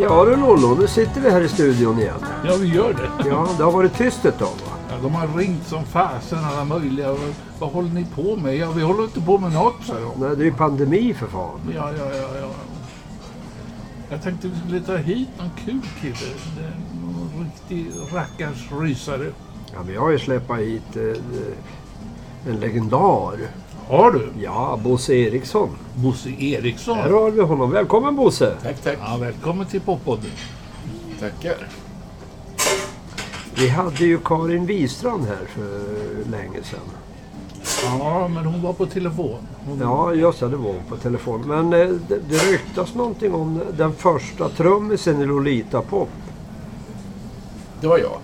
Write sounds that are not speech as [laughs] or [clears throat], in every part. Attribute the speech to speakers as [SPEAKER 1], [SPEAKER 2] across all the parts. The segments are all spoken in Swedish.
[SPEAKER 1] Ja du Lollo, nu sitter vi här i studion igen.
[SPEAKER 2] Ja, vi gör det.
[SPEAKER 1] Ja, det har varit tyst ett tag
[SPEAKER 2] de har ringt som fasen alla möjliga. Vad, vad håller ni på med? Ja, vi håller inte på med något, sa de.
[SPEAKER 1] Nej, det är ju pandemi för fan.
[SPEAKER 2] Ja, ja, ja, ja. Jag tänkte vi skulle ta hit någon kul kille. Någon riktig rackars rysare.
[SPEAKER 1] Ja, jag har ju släppt hit eh, en legendar.
[SPEAKER 2] Har du?
[SPEAKER 1] Ja, Bosse Eriksson.
[SPEAKER 2] Bosse Eriksson.
[SPEAKER 1] Här har vi honom. Välkommen Bosse!
[SPEAKER 3] Tack, tack.
[SPEAKER 2] Ja, välkommen till Poppodden.
[SPEAKER 3] Tackar.
[SPEAKER 1] Vi hade ju Karin Wistrand här för länge sedan.
[SPEAKER 2] Ja, men hon var på telefon. Hon...
[SPEAKER 1] Ja, just det, det var på telefon. Men eh, det, det ryktas någonting om den första trummisen i Lolita Pop.
[SPEAKER 3] Det var jag.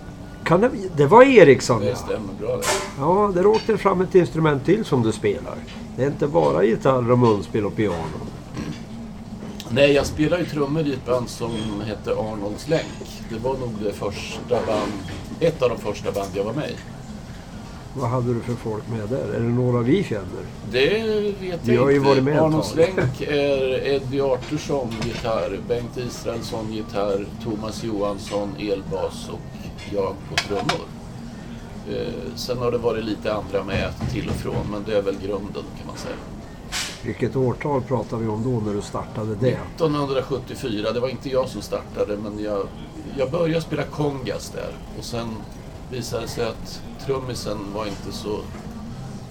[SPEAKER 1] Kan det, det var Eriksson
[SPEAKER 3] Det
[SPEAKER 1] ja.
[SPEAKER 3] stämmer bra det.
[SPEAKER 1] Ja, där åkte fram ett instrument till som du spelar. Det är inte bara gitarr och munspel och piano.
[SPEAKER 3] Nej, jag spelade ju trummor i ett band som hette Arnolds Länk. Det var nog det första band, ett av de första band jag var med i.
[SPEAKER 1] Vad hade du för folk med där? Är det några vi känner?
[SPEAKER 3] Det vet
[SPEAKER 1] Vi
[SPEAKER 3] jag
[SPEAKER 1] har ju
[SPEAKER 3] inte.
[SPEAKER 1] varit med ett
[SPEAKER 3] Arnolds
[SPEAKER 1] tag.
[SPEAKER 3] Länk är Eddie Artursson gitarr, Bengt Israelsson gitarr, Thomas Johansson elbas och jag på trummor. Eh, sen har det varit lite andra med till och från, men det är väl grunden kan man säga.
[SPEAKER 1] Vilket årtal pratar vi om då när du startade det?
[SPEAKER 3] 1974, det var inte jag som startade men jag, jag började spela kongas där och sen visade det sig att trummisen var inte så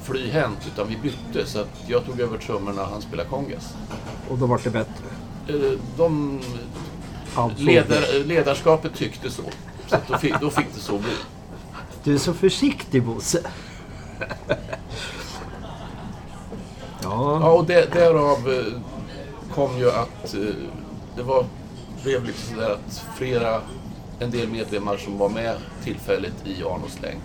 [SPEAKER 3] flyhänt utan vi bytte så att jag tog över trummorna och han spelade kongas.
[SPEAKER 1] Och då var det bättre?
[SPEAKER 3] Eh, De,
[SPEAKER 1] Alltså,
[SPEAKER 3] ledar, ledarskapet tyckte så. Så då, fick, då fick det så bli.
[SPEAKER 1] Du är så försiktig Bosse.
[SPEAKER 3] Ja,
[SPEAKER 1] ja,
[SPEAKER 3] och det, därav eh, kom ju att eh, det var, blev liksom sådär att flera, en del medlemmar som var med tillfälligt i Arnos länk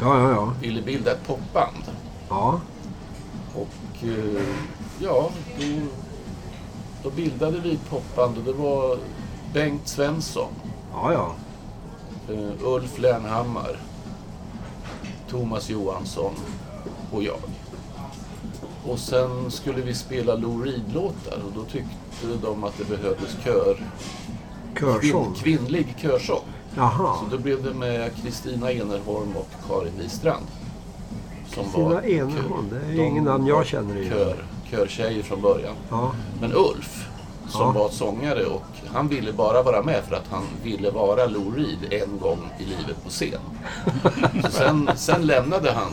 [SPEAKER 1] ja, ja. ja.
[SPEAKER 3] ville bilda ett popband.
[SPEAKER 1] ja.
[SPEAKER 3] Och eh, ja, då, då bildade vi ett popband och det var Bengt Svensson,
[SPEAKER 1] ja, ja.
[SPEAKER 3] Ulf Lernhammar, Thomas Johansson och jag. Och sen skulle vi spela Lou Reed-låtar och då tyckte de att det behövdes kör, kvinn,
[SPEAKER 1] Körsång.
[SPEAKER 3] kvinnlig körsång.
[SPEAKER 1] Jaha.
[SPEAKER 3] Så då blev det med Kristina Enerholm och Karin Wistrand.
[SPEAKER 1] Kristina Enerholm, det är ju
[SPEAKER 3] de
[SPEAKER 1] ingen namn jag känner igen.
[SPEAKER 3] Kör, körtjejer från början.
[SPEAKER 1] Ja.
[SPEAKER 3] Men Ulf, som
[SPEAKER 1] Ja.
[SPEAKER 3] var sångare och han ville bara vara med för att han ville vara Lou Reed en gång i livet på scen. [laughs] Sen, sen lämnade han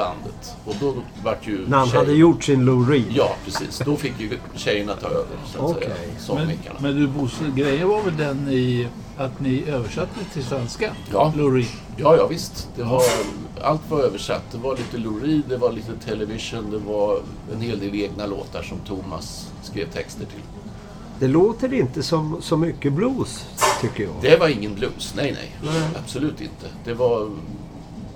[SPEAKER 3] bandet och då vart ju
[SPEAKER 1] När han
[SPEAKER 3] tjej-
[SPEAKER 1] hade gjort sin Lou Reed.
[SPEAKER 3] Ja, precis. Då fick ju tjejerna ta över, så att
[SPEAKER 1] Okej.
[SPEAKER 3] säga.
[SPEAKER 2] Men, men du Bosse, grejen var väl den i att ni översatte till svenska?
[SPEAKER 3] Ja.
[SPEAKER 2] Lou
[SPEAKER 3] Ja, ja visst. Det var, allt var översatt. Det var lite Lou Reed, det var lite television, det var en hel del egna låtar som Thomas skrev texter till.
[SPEAKER 1] Det låter inte som så mycket blues, tycker jag.
[SPEAKER 3] Det var ingen blues, nej nej.
[SPEAKER 1] Nej.
[SPEAKER 3] Absolut inte. Det var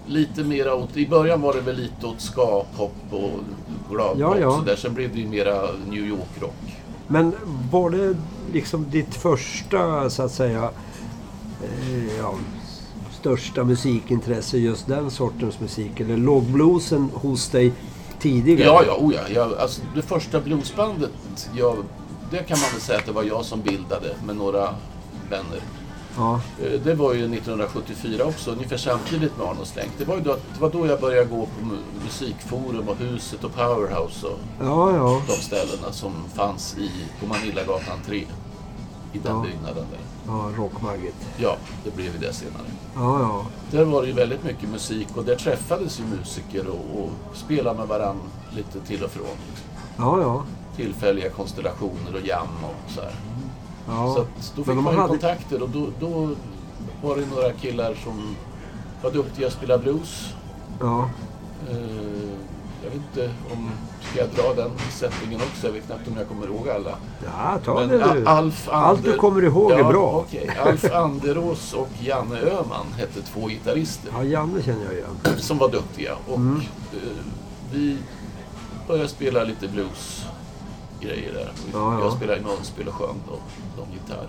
[SPEAKER 3] lite mera åt, i början var det väl lite åt ska, pop och gladpop
[SPEAKER 1] Ja, ja.
[SPEAKER 3] sådär. Sen blev det ju mera New York-rock.
[SPEAKER 1] Men var det liksom ditt första, så att säga, eh, ja, största musikintresse, just den sortens musik? Eller låg bluesen hos dig tidigare?
[SPEAKER 3] Ja, ja, oh ja. Jag, alltså, det första bluesbandet, jag, det kan man väl säga att det var jag som bildade med några vänner.
[SPEAKER 1] Ja,
[SPEAKER 3] Eh, Det var ju 1974 också, ungefär samtidigt med Arnold Slänk. Det var ju då, det var då jag började gå på mu- musikforum och Huset och Powerhouse och
[SPEAKER 1] ja, ja.
[SPEAKER 3] de ställena som fanns i, på Manillagatan 3. I den byggnaden där.
[SPEAKER 1] ja Rockmagget.
[SPEAKER 3] Ja, det blev ju det senare.
[SPEAKER 1] Ja, ja.
[SPEAKER 3] Där var det ju väldigt mycket musik och där träffades ju musiker och, och spelade med varann lite till och från.
[SPEAKER 1] Ja, ja.
[SPEAKER 3] Tillfälliga konstellationer och jam och så här.
[SPEAKER 1] Ja.
[SPEAKER 3] Så att då fick man ju
[SPEAKER 1] hade-
[SPEAKER 3] kontakter och då, då var det några killar som var duktiga att spela blues.
[SPEAKER 1] Ja,
[SPEAKER 3] Eh, jag vet inte om... Ska jag dra den sättningen också? Jag vet knappt om jag kommer ihåg alla.
[SPEAKER 1] Ja, ta
[SPEAKER 3] Men
[SPEAKER 1] det du.
[SPEAKER 3] Alf
[SPEAKER 1] Allt du
[SPEAKER 3] Ander-
[SPEAKER 1] kommer ihåg är
[SPEAKER 3] Ja,
[SPEAKER 1] bra.
[SPEAKER 3] okej. Alf Anderås och Janne Öhman hette två gitarrister
[SPEAKER 1] Ja, Janne känner jag igen.
[SPEAKER 3] som var duktiga. Och
[SPEAKER 1] Mm.
[SPEAKER 3] eh, vi började spela lite blues-grejer där.
[SPEAKER 1] Ja, ja.
[SPEAKER 3] Jag spelade munspel och sjöng och de gitarr.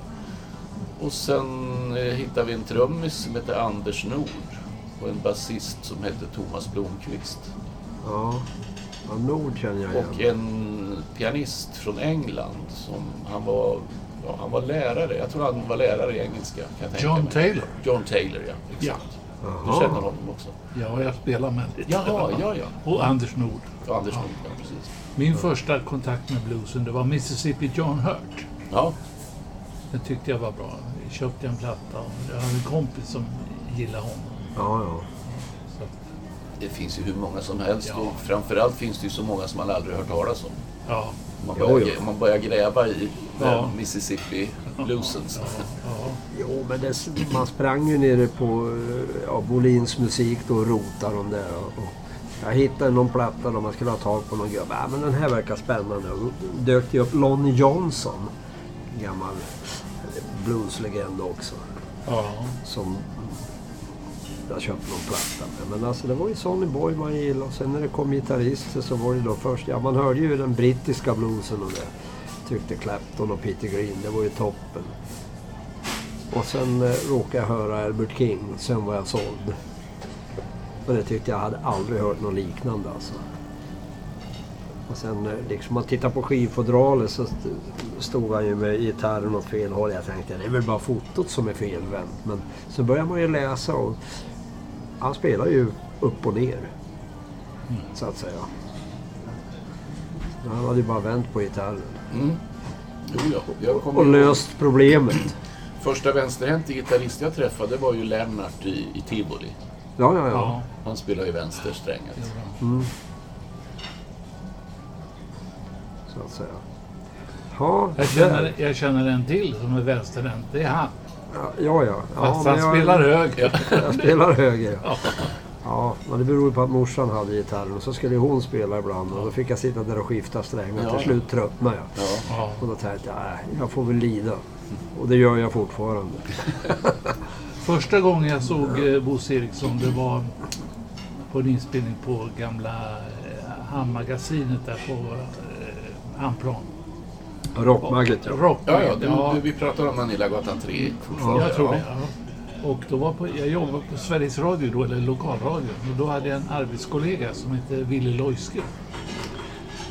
[SPEAKER 3] Och sen eh, hittade vi en trummis som hette Anders Nord och en basist som hette Thomas Blomqvist.
[SPEAKER 1] Ja, ja Nord känner jag igen.
[SPEAKER 3] Och en pianist från England som han var, ja, han var lärare. Jag tror han var lärare i engelska. Kan jag tänka
[SPEAKER 2] John
[SPEAKER 3] mig.
[SPEAKER 2] Taylor.
[SPEAKER 3] John Taylor, ja. Exakt. Du
[SPEAKER 1] Jaha.
[SPEAKER 3] känner honom också?
[SPEAKER 2] Ja, jag spelar med lite.
[SPEAKER 3] Jaha, ja, ja.
[SPEAKER 2] Och Anders Nord.
[SPEAKER 3] ja Anders Nord, ja, precis.
[SPEAKER 2] Min första kontakt med bluesen, det var Mississippi John Hurt.
[SPEAKER 3] Ja,
[SPEAKER 2] Den tyckte jag var bra. Jag köpte en platta och jag hade en kompis som gillade honom.
[SPEAKER 1] Ja, ja.
[SPEAKER 2] Så,
[SPEAKER 3] det finns ju hur många som helst.
[SPEAKER 2] Ja.
[SPEAKER 3] Och framförallt finns det ju så många som man aldrig hört talas om.
[SPEAKER 2] ja,
[SPEAKER 3] Man
[SPEAKER 1] Jo,
[SPEAKER 3] börjar,
[SPEAKER 1] jo.
[SPEAKER 3] man börjar gräva i
[SPEAKER 2] Ja.
[SPEAKER 3] ja. Mississippi bluesen. så.
[SPEAKER 2] ja.
[SPEAKER 1] Jo, men det, man sprang ju nere på eh, ja, Bolins musik då och rotade de där. Och, och jag hittade någon platta då man skulle ha tag på någon gubbe. Ja, men den här verkar spännande. Och dök det upp Lonnie Johnson. Gammal blueslegend också.
[SPEAKER 2] ja.
[SPEAKER 1] Som jag köpte någon platta med. Men alltså det var ju Sonny Boy man gillade. Och sen när det kom gitarrister så var det då först... Ja, man hörde ju den brittiska bluesen och det. Tyckte Clapton och Peter Green, det var ju toppen. Och sen eh, råkade jag höra Albert King. Sen var jag såld. Och det tyckte jag hade aldrig hört något liknande alltså. Och sen eh, liksom man tittar på skivfodralet så st- stod han ju med gitarren åt fel håll. Jag tänkte det är väl bara fotot som är felvänt. Men så börjar man ju läsa och han spelar ju upp och ner. Så att säga. Han hade ju bara vänt på gitarren.
[SPEAKER 3] Mm. Jo. Jag
[SPEAKER 1] Och
[SPEAKER 3] ihåg-
[SPEAKER 1] löst problemet.
[SPEAKER 3] Första vänsterhänte gitarrist jag träffade var ju Lennart i, i Tivoli.
[SPEAKER 1] Ja, ja, ja.
[SPEAKER 2] ja.
[SPEAKER 3] Han spelar ju vänsterstränget.
[SPEAKER 1] Mm. Så att säga. Ja,
[SPEAKER 2] Jag, känner, jag känner en till som är vänsterhänt. Det är han.
[SPEAKER 1] Ja, ja. ja.
[SPEAKER 2] Fast han
[SPEAKER 1] jag,
[SPEAKER 2] spelar höger. [laughs]
[SPEAKER 1] Jag spelar höger. Ja. ja, men det beror på att morsan hade gitarren och så skulle hon spela ibland och då fick jag sitta där och skifta strängar.
[SPEAKER 3] Ja.
[SPEAKER 1] Till slut tröttnade jag.
[SPEAKER 3] Ja.
[SPEAKER 2] Ja.
[SPEAKER 1] Och då tänkte jag, nej, jag får väl lida. Och det gör jag fortfarande. [laughs]
[SPEAKER 2] Första gången jag såg eh, Bosse Eriksson, det var på en inspelning på gamla eh, Hamnmagasinet där på eh, Hamplan.
[SPEAKER 1] Rockmagget ja.
[SPEAKER 2] Rockmagget,
[SPEAKER 3] Ja, ja, du, du, vi pratar om Manilagatan 3 fortfarande.
[SPEAKER 2] Jag tror
[SPEAKER 3] ja.
[SPEAKER 2] det. Ja. Och då var på, jag jobbade på Sveriges Radio då, eller lokalradio. Och då hade jag en arbetskollega som hette Ville Loiske.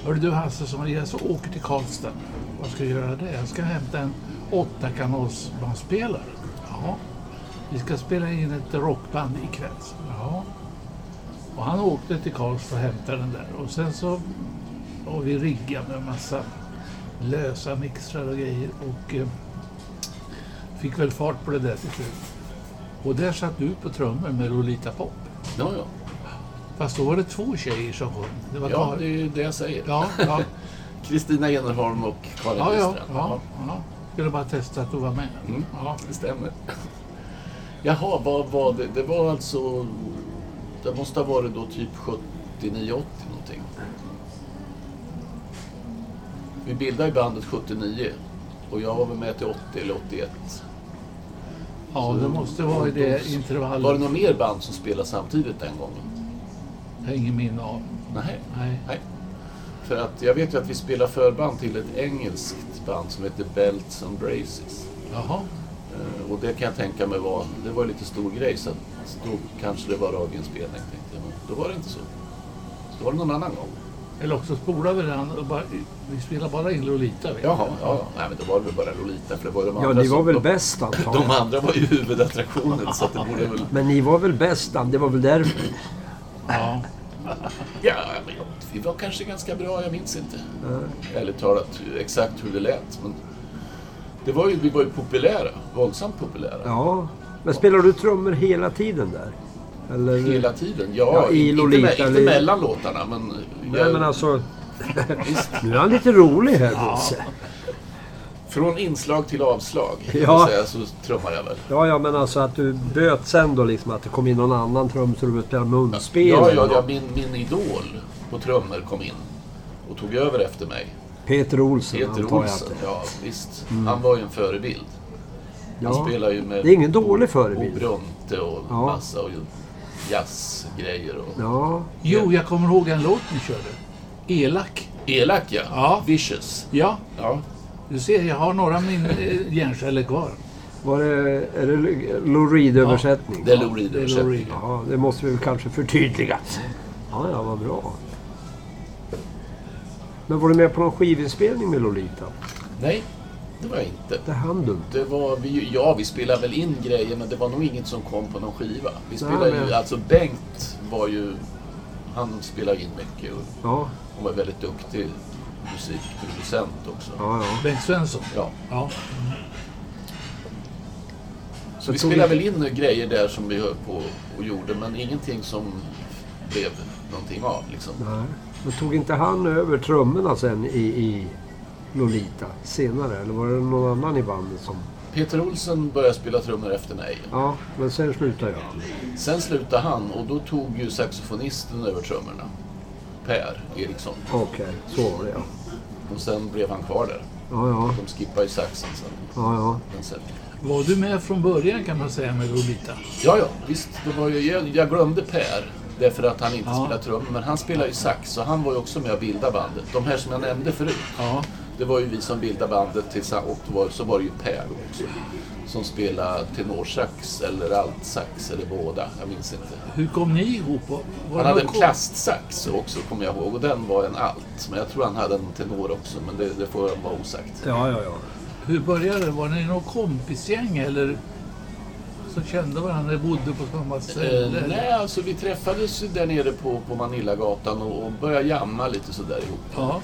[SPEAKER 2] Hörru du Hasse, som jag så åker till Karlstad. Vad ska jag göra där? Jag ska hämta en åttakanalsbandspelare. Ja. Vi ska spela in ett rockband ikväll. Ja. Och han åkte till Karlstad och hämtade den där. Och sen så var vi riggade med massa lösa mixrar och grejer. Och eh, fick väl fart på det där till slut. Och där satt du på trummor med Lolita Pop.
[SPEAKER 3] Ja, ja.
[SPEAKER 2] Fast då var det två tjejer som sjöng. Det var
[SPEAKER 3] ja,
[SPEAKER 2] Karin-
[SPEAKER 3] det är ju det jag säger.
[SPEAKER 2] ja, ja, [laughs]
[SPEAKER 3] Kristina Enerholm och Karin
[SPEAKER 2] ja, ja,
[SPEAKER 3] Nystrand.
[SPEAKER 2] ja, ja. Skulle bara testa att du var med.
[SPEAKER 3] Mm.
[SPEAKER 2] Ja.
[SPEAKER 3] Det stämmer. [laughs] Jaha, vad var det? Det var alltså... Det måste ha varit då typ 79, 80 någonting. Vi bildade bandet 79 och jag var väl med till 80 eller 81.
[SPEAKER 2] ja, det måste vara i det
[SPEAKER 3] Var det
[SPEAKER 2] intervallet.
[SPEAKER 3] något mer band som spelade samtidigt den gången?
[SPEAKER 2] Jag har ingen minne av.
[SPEAKER 3] Nej.
[SPEAKER 2] Nej.
[SPEAKER 3] Nej. För att jag vet ju att vi spelar förband till ett engelskt band som heter Belts and Braces.
[SPEAKER 2] Jaha.
[SPEAKER 3] Eh, Och det kan jag tänka mig var, det var en lite stor grej så att då kanske det var radioinspelning tänkte jag. Men då var det inte så. Så då var det någon annan gång.
[SPEAKER 2] Eller också spolade vi den och bara, vi spelar bara in Lolita. vet.
[SPEAKER 3] Jaha, ja, ja. Nej men då var det väl bara Lolita för det var de
[SPEAKER 1] Ja, ni var
[SPEAKER 3] som,
[SPEAKER 1] väl
[SPEAKER 3] de,
[SPEAKER 1] bäst
[SPEAKER 3] de
[SPEAKER 1] antagligen.
[SPEAKER 3] andra var ju huvudattraktionen så att det borde väl...
[SPEAKER 1] Men ni var väl bäst? Det var väl därför?
[SPEAKER 2] Ja.
[SPEAKER 3] Ja, men vi var kanske ganska bra, jag minns inte. Ärligt talat exakt hur det lät. Men det var ju, vi var ju populära, våldsamt populära.
[SPEAKER 1] Ja. Men spelar du trummor hela tiden där? Eller?
[SPEAKER 3] Hela tiden. Ja,
[SPEAKER 1] Ja, i
[SPEAKER 3] inte,
[SPEAKER 1] Lolita,
[SPEAKER 3] inte
[SPEAKER 1] eller-
[SPEAKER 3] mellan låtarna men...
[SPEAKER 1] Nej men alltså... [laughs] nu är han lite rolig här Bosse.
[SPEAKER 3] Från inslag till avslag
[SPEAKER 1] Ja.
[SPEAKER 3] säga, så trummar jag väl.
[SPEAKER 1] Ja, ja, men alltså att du böt sen då liksom att det kom in någon annan trumsor och spelade munspel.
[SPEAKER 3] Ja, ja, ja min, min idol på trummor kom in och tog över efter mig.
[SPEAKER 1] Peter Olsen
[SPEAKER 3] Peter Olsen, ja visst. Han var ju en förebild. Han
[SPEAKER 1] Ja.
[SPEAKER 3] spelar ju med
[SPEAKER 1] Det är ingen dålig förebild.
[SPEAKER 3] Obrunte och
[SPEAKER 1] Ja.
[SPEAKER 3] massa och jazzgrejer. Och...
[SPEAKER 1] Ja,
[SPEAKER 2] Jo, jag kommer ihåg en låt ni körde. Elak.
[SPEAKER 3] Elak ja.
[SPEAKER 2] Ja.
[SPEAKER 3] Vicious.
[SPEAKER 2] Ja,
[SPEAKER 3] Ja.
[SPEAKER 2] du ser, jag har några min eh, hjärnceller kvar.
[SPEAKER 1] var det, är det Lou Reed-översättning?
[SPEAKER 3] Det är Lou
[SPEAKER 2] Det är Lou
[SPEAKER 3] Reed-översättning.
[SPEAKER 2] Reed.
[SPEAKER 1] Ja, det måste vi väl kanske förtydliga. Ja, ja, vad bra. Men var du med på någon skivinspelning med Lolita?
[SPEAKER 3] Nej, det var jag inte.
[SPEAKER 1] Det hann du inte.
[SPEAKER 3] Det var, vi, ja, vi spelade väl in grejer men det var nog inget som kom på någon skiva. Vi spelade
[SPEAKER 1] men-
[SPEAKER 3] ju, alltså Bengt var ju, han spelade in mycket och
[SPEAKER 1] Ja,
[SPEAKER 3] han var väldigt duktig musikproducent också.
[SPEAKER 1] ja, ja.
[SPEAKER 2] Bengt Svensson.
[SPEAKER 3] Ja.
[SPEAKER 2] Ja.
[SPEAKER 3] Så vi spelade väl in grejer där som vi höll på och gjorde men ingenting som blev någonting av liksom.
[SPEAKER 1] Nej. Men tog inte han över trummorna sen i, i Lolita senare? Eller var det någon annan i bandet som...
[SPEAKER 3] Peter Olsen började spela trummor efter mig.
[SPEAKER 1] Ja, men sen slutade jag.
[SPEAKER 3] Sen slutade han och då tog ju saxofonisten över trummorna. Per Eriksson.
[SPEAKER 1] Okej, så var det ja.
[SPEAKER 3] Och sen blev han kvar där.
[SPEAKER 1] Ja, ja,
[SPEAKER 3] De skippade ju saxen sen.
[SPEAKER 1] ja, ja.
[SPEAKER 3] Men sen.
[SPEAKER 2] Var du med från början kan man säga med Lolita?
[SPEAKER 3] Ja, ja, visst. Det var ju, jag, jag glömde Per. Därför att han inte
[SPEAKER 2] Ja.
[SPEAKER 3] spelar trummor. Men han spelar ju sax. Så han var ju också med och bildade bandet. De här som jag nämnde förut.
[SPEAKER 2] Ja.
[SPEAKER 3] Det var ju vi som bildade bandet tillsammans. Och var, så var det ju Per också. Som spelade tenorsax eller altsax eller båda. Jag minns inte.
[SPEAKER 2] Hur kom ni ihop? Var
[SPEAKER 3] Han hade en plastsax också kommer jag ihåg. Och den var en alt. Men jag tror han hade en tenor också. Men det, det får vara osagt.
[SPEAKER 1] Ja, ja, ja.
[SPEAKER 2] Hur började det? Var ni något kompisgäng eller som kände varandra, bodde på samma ställe?
[SPEAKER 3] Eh, nej, alltså vi träffades där nere på, på Manillagatan och, och började jamma lite sådär ihop.
[SPEAKER 2] Ja,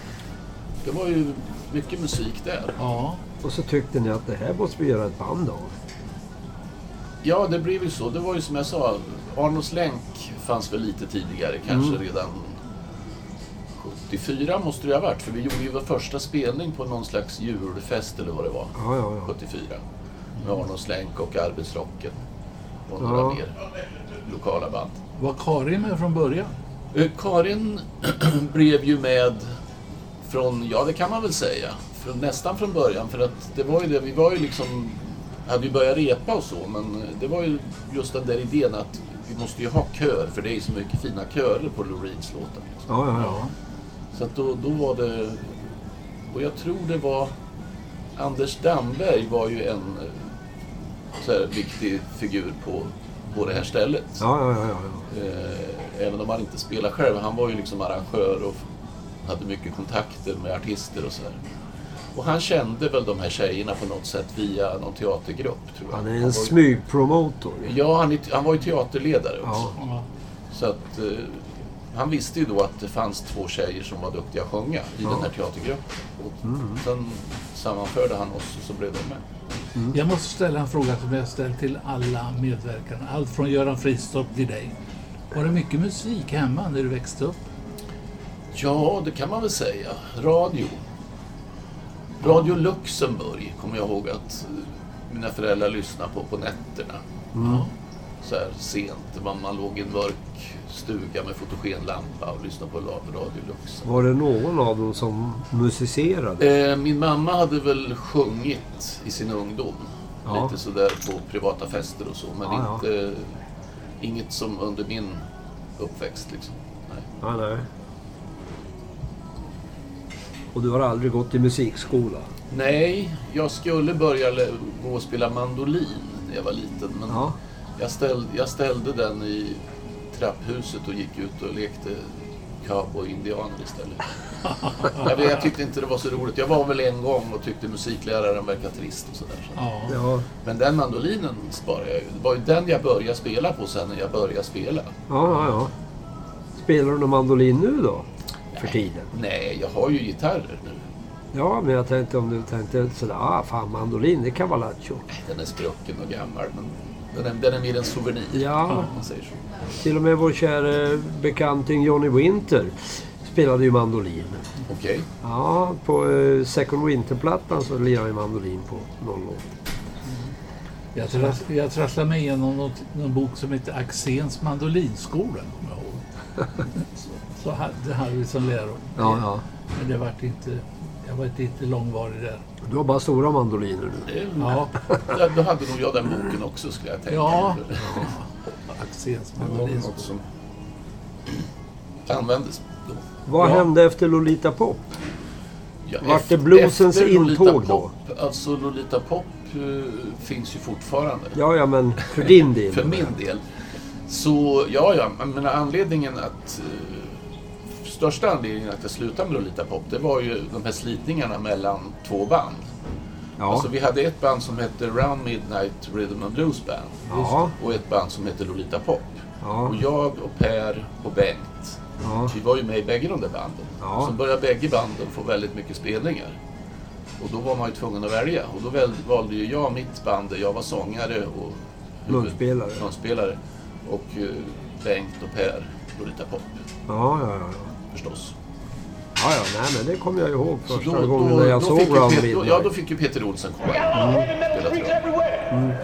[SPEAKER 3] Det var ju mycket musik där.
[SPEAKER 2] ja.
[SPEAKER 1] Och så tyckte ni att det här måste vi göra ett band av.
[SPEAKER 3] Ja, det blev ju så. Det var ju som jag sa, Arnos länk fanns väl lite tidigare, kanske redan 74 måste det ha varit. För vi gjorde ju vår första spelning på någon slags julfest eller vad det var.
[SPEAKER 1] Ja, ja, ja.
[SPEAKER 3] 74. Med Arnos länk och Arbetsrocken. Och några
[SPEAKER 1] Ja.
[SPEAKER 3] mer lokala band.
[SPEAKER 2] Var Karin med från början?
[SPEAKER 3] Eh, Karin [clears throat] blev ju med från, ja det kan man väl säga, från, nästan från början. För att det var ju det, vi var ju liksom, hade ju börjat repa och så, men det var ju just den där idén att vi måste ju ha kör, för det är ju så mycket fina körer på Lou Reeds låtar. Liksom.
[SPEAKER 1] Ja, ja, ja.
[SPEAKER 3] Så att då, då var det, och jag tror det var, Anders Damberg var ju en så här, viktig figur på, på det här stället.
[SPEAKER 1] Ja, ja, ja, ja.
[SPEAKER 3] Eh, även om han inte spelar själv. Han var ju liksom arrangör och hade mycket kontakter med artister och sådär. Och han kände väl de här tjejerna på något sätt via någon teatergrupp, tror jag.
[SPEAKER 1] Han är en
[SPEAKER 3] ju-
[SPEAKER 1] smygpromotor.
[SPEAKER 3] Ja, han, är, han var ju teaterledare också.
[SPEAKER 1] Ja.
[SPEAKER 2] Ja.
[SPEAKER 3] Så att eh, han visste ju då att det fanns två tjejer som var duktiga att sjunga i den här teatergruppen. Och
[SPEAKER 1] Mm.
[SPEAKER 3] Sen sammanförde han oss och så blev de med.
[SPEAKER 2] Jag måste ställa en fråga som jag ställt till alla medverkande. Allt från Göran Fristorp till dig. Var det mycket musik hemma när du växte upp?
[SPEAKER 3] Ja, det kan man väl säga. Radio. Radio Luxemburg kommer jag ihåg att eh, mina föräldrar lyssnade på på nätterna.
[SPEAKER 2] Ja.
[SPEAKER 3] Så här sent. Man, man låg i en mörk stuga med fotogenlampa och lyssnade på Radio Luxemburg.
[SPEAKER 1] Var det någon av dem som musicerade?
[SPEAKER 3] Eh, min mamma hade väl sjungit i sin ungdom.
[SPEAKER 1] Ja.
[SPEAKER 3] Lite sådär på privata fester och så. Men
[SPEAKER 1] Ja,
[SPEAKER 3] inte, inget som under min uppväxt liksom. Nej.
[SPEAKER 1] Nej. Och du har aldrig gått i musikskola?
[SPEAKER 3] Nej, jag skulle börja gå och spela mandolin när jag var liten. Men
[SPEAKER 1] Ja.
[SPEAKER 3] jag, ställde, jag ställde den i trapphuset och gick ut och lekte cowboy-indianer istället. [laughs] jag, vet, jag tyckte inte det var så roligt. Jag var väl en gång och tyckte musikläraren verkade trist och sådär. Så.
[SPEAKER 2] Ja.
[SPEAKER 3] Men den mandolinen sparar jag ju. Det var ju den jag började spela på sen när jag började spela.
[SPEAKER 1] ja, ja. ja. Spelar du någon mandolin nu då? För tiden?
[SPEAKER 3] Nej, jag har ju gitarrer nu.
[SPEAKER 1] Ja, men jag tänkte om du tänkte sådär, ah fan mandolin, det kan vara lattjo.
[SPEAKER 3] Den är sprucken och gammal, men den är, den är mer en souvenir.
[SPEAKER 1] Ja.
[SPEAKER 3] Man säger så.
[SPEAKER 1] Till och med vår kära bekanting Johnny Winter spelade ju mandolin.
[SPEAKER 3] Okej.
[SPEAKER 1] Ja, på eh, Second Winter-plattan så lirade jag mandolin på någon låt.
[SPEAKER 2] Jag, trass, jag trasslade mig igenom något, någon bok som heter Axéns mandolinskola. kommer jag ihåg. [laughs] så, hade, det hade vi som läro.
[SPEAKER 1] Ja, ja.
[SPEAKER 2] Men det vart inte, jag var inte, långvarig där.
[SPEAKER 1] Du har bara stora mandoliner nu.
[SPEAKER 2] Ja,
[SPEAKER 3] Ja, Då hade nog jag den boken också skulle jag tänka.
[SPEAKER 2] ja. Axéns
[SPEAKER 3] något som användes då.
[SPEAKER 1] Vad
[SPEAKER 2] Ja.
[SPEAKER 1] hände efter Lolita Pop?
[SPEAKER 3] Ja,
[SPEAKER 1] Vart
[SPEAKER 3] efter-
[SPEAKER 1] det bluesens
[SPEAKER 3] efter Lolita
[SPEAKER 1] intåg då?
[SPEAKER 3] Pop, Alltså Lolita Pop eh, finns ju fortfarande.
[SPEAKER 1] Ja, ja, men för din del.
[SPEAKER 3] För min del. Så ja, ja, menar anledningen att... eh, största anledningen att jag slutade med Lolita Pop, det var ju de här slitningarna mellan två band.
[SPEAKER 1] Ja,
[SPEAKER 3] Alltså vi hade ett band som hette Round Midnight Rhythm and Blues Band.
[SPEAKER 1] ja,
[SPEAKER 3] Och ett band som hette Lolita Pop.
[SPEAKER 1] ja,
[SPEAKER 3] Och jag och Per och Bengt,
[SPEAKER 1] ja.
[SPEAKER 3] vi var ju med i bägge de där banden.
[SPEAKER 1] Ja.
[SPEAKER 3] Så började bägge banden få väldigt mycket spelningar. Och då var man ju tvungen att välja. Och då väl, valde ju jag mitt band där jag var sångare och
[SPEAKER 1] munspelare.
[SPEAKER 3] Och eh, Bengt och Per Lolita Pop
[SPEAKER 1] Ja, ja, ja.
[SPEAKER 3] Förstås.
[SPEAKER 1] Ja, ja, nej men det kommer jag ihåg
[SPEAKER 3] Så
[SPEAKER 1] första gången när jag
[SPEAKER 3] då
[SPEAKER 1] såg Round
[SPEAKER 3] Pet- då,
[SPEAKER 1] Midnight.
[SPEAKER 3] Ja, då fick ju Peter Olsen komma in.
[SPEAKER 4] Metal
[SPEAKER 3] Spela trummor.
[SPEAKER 4] everywhere.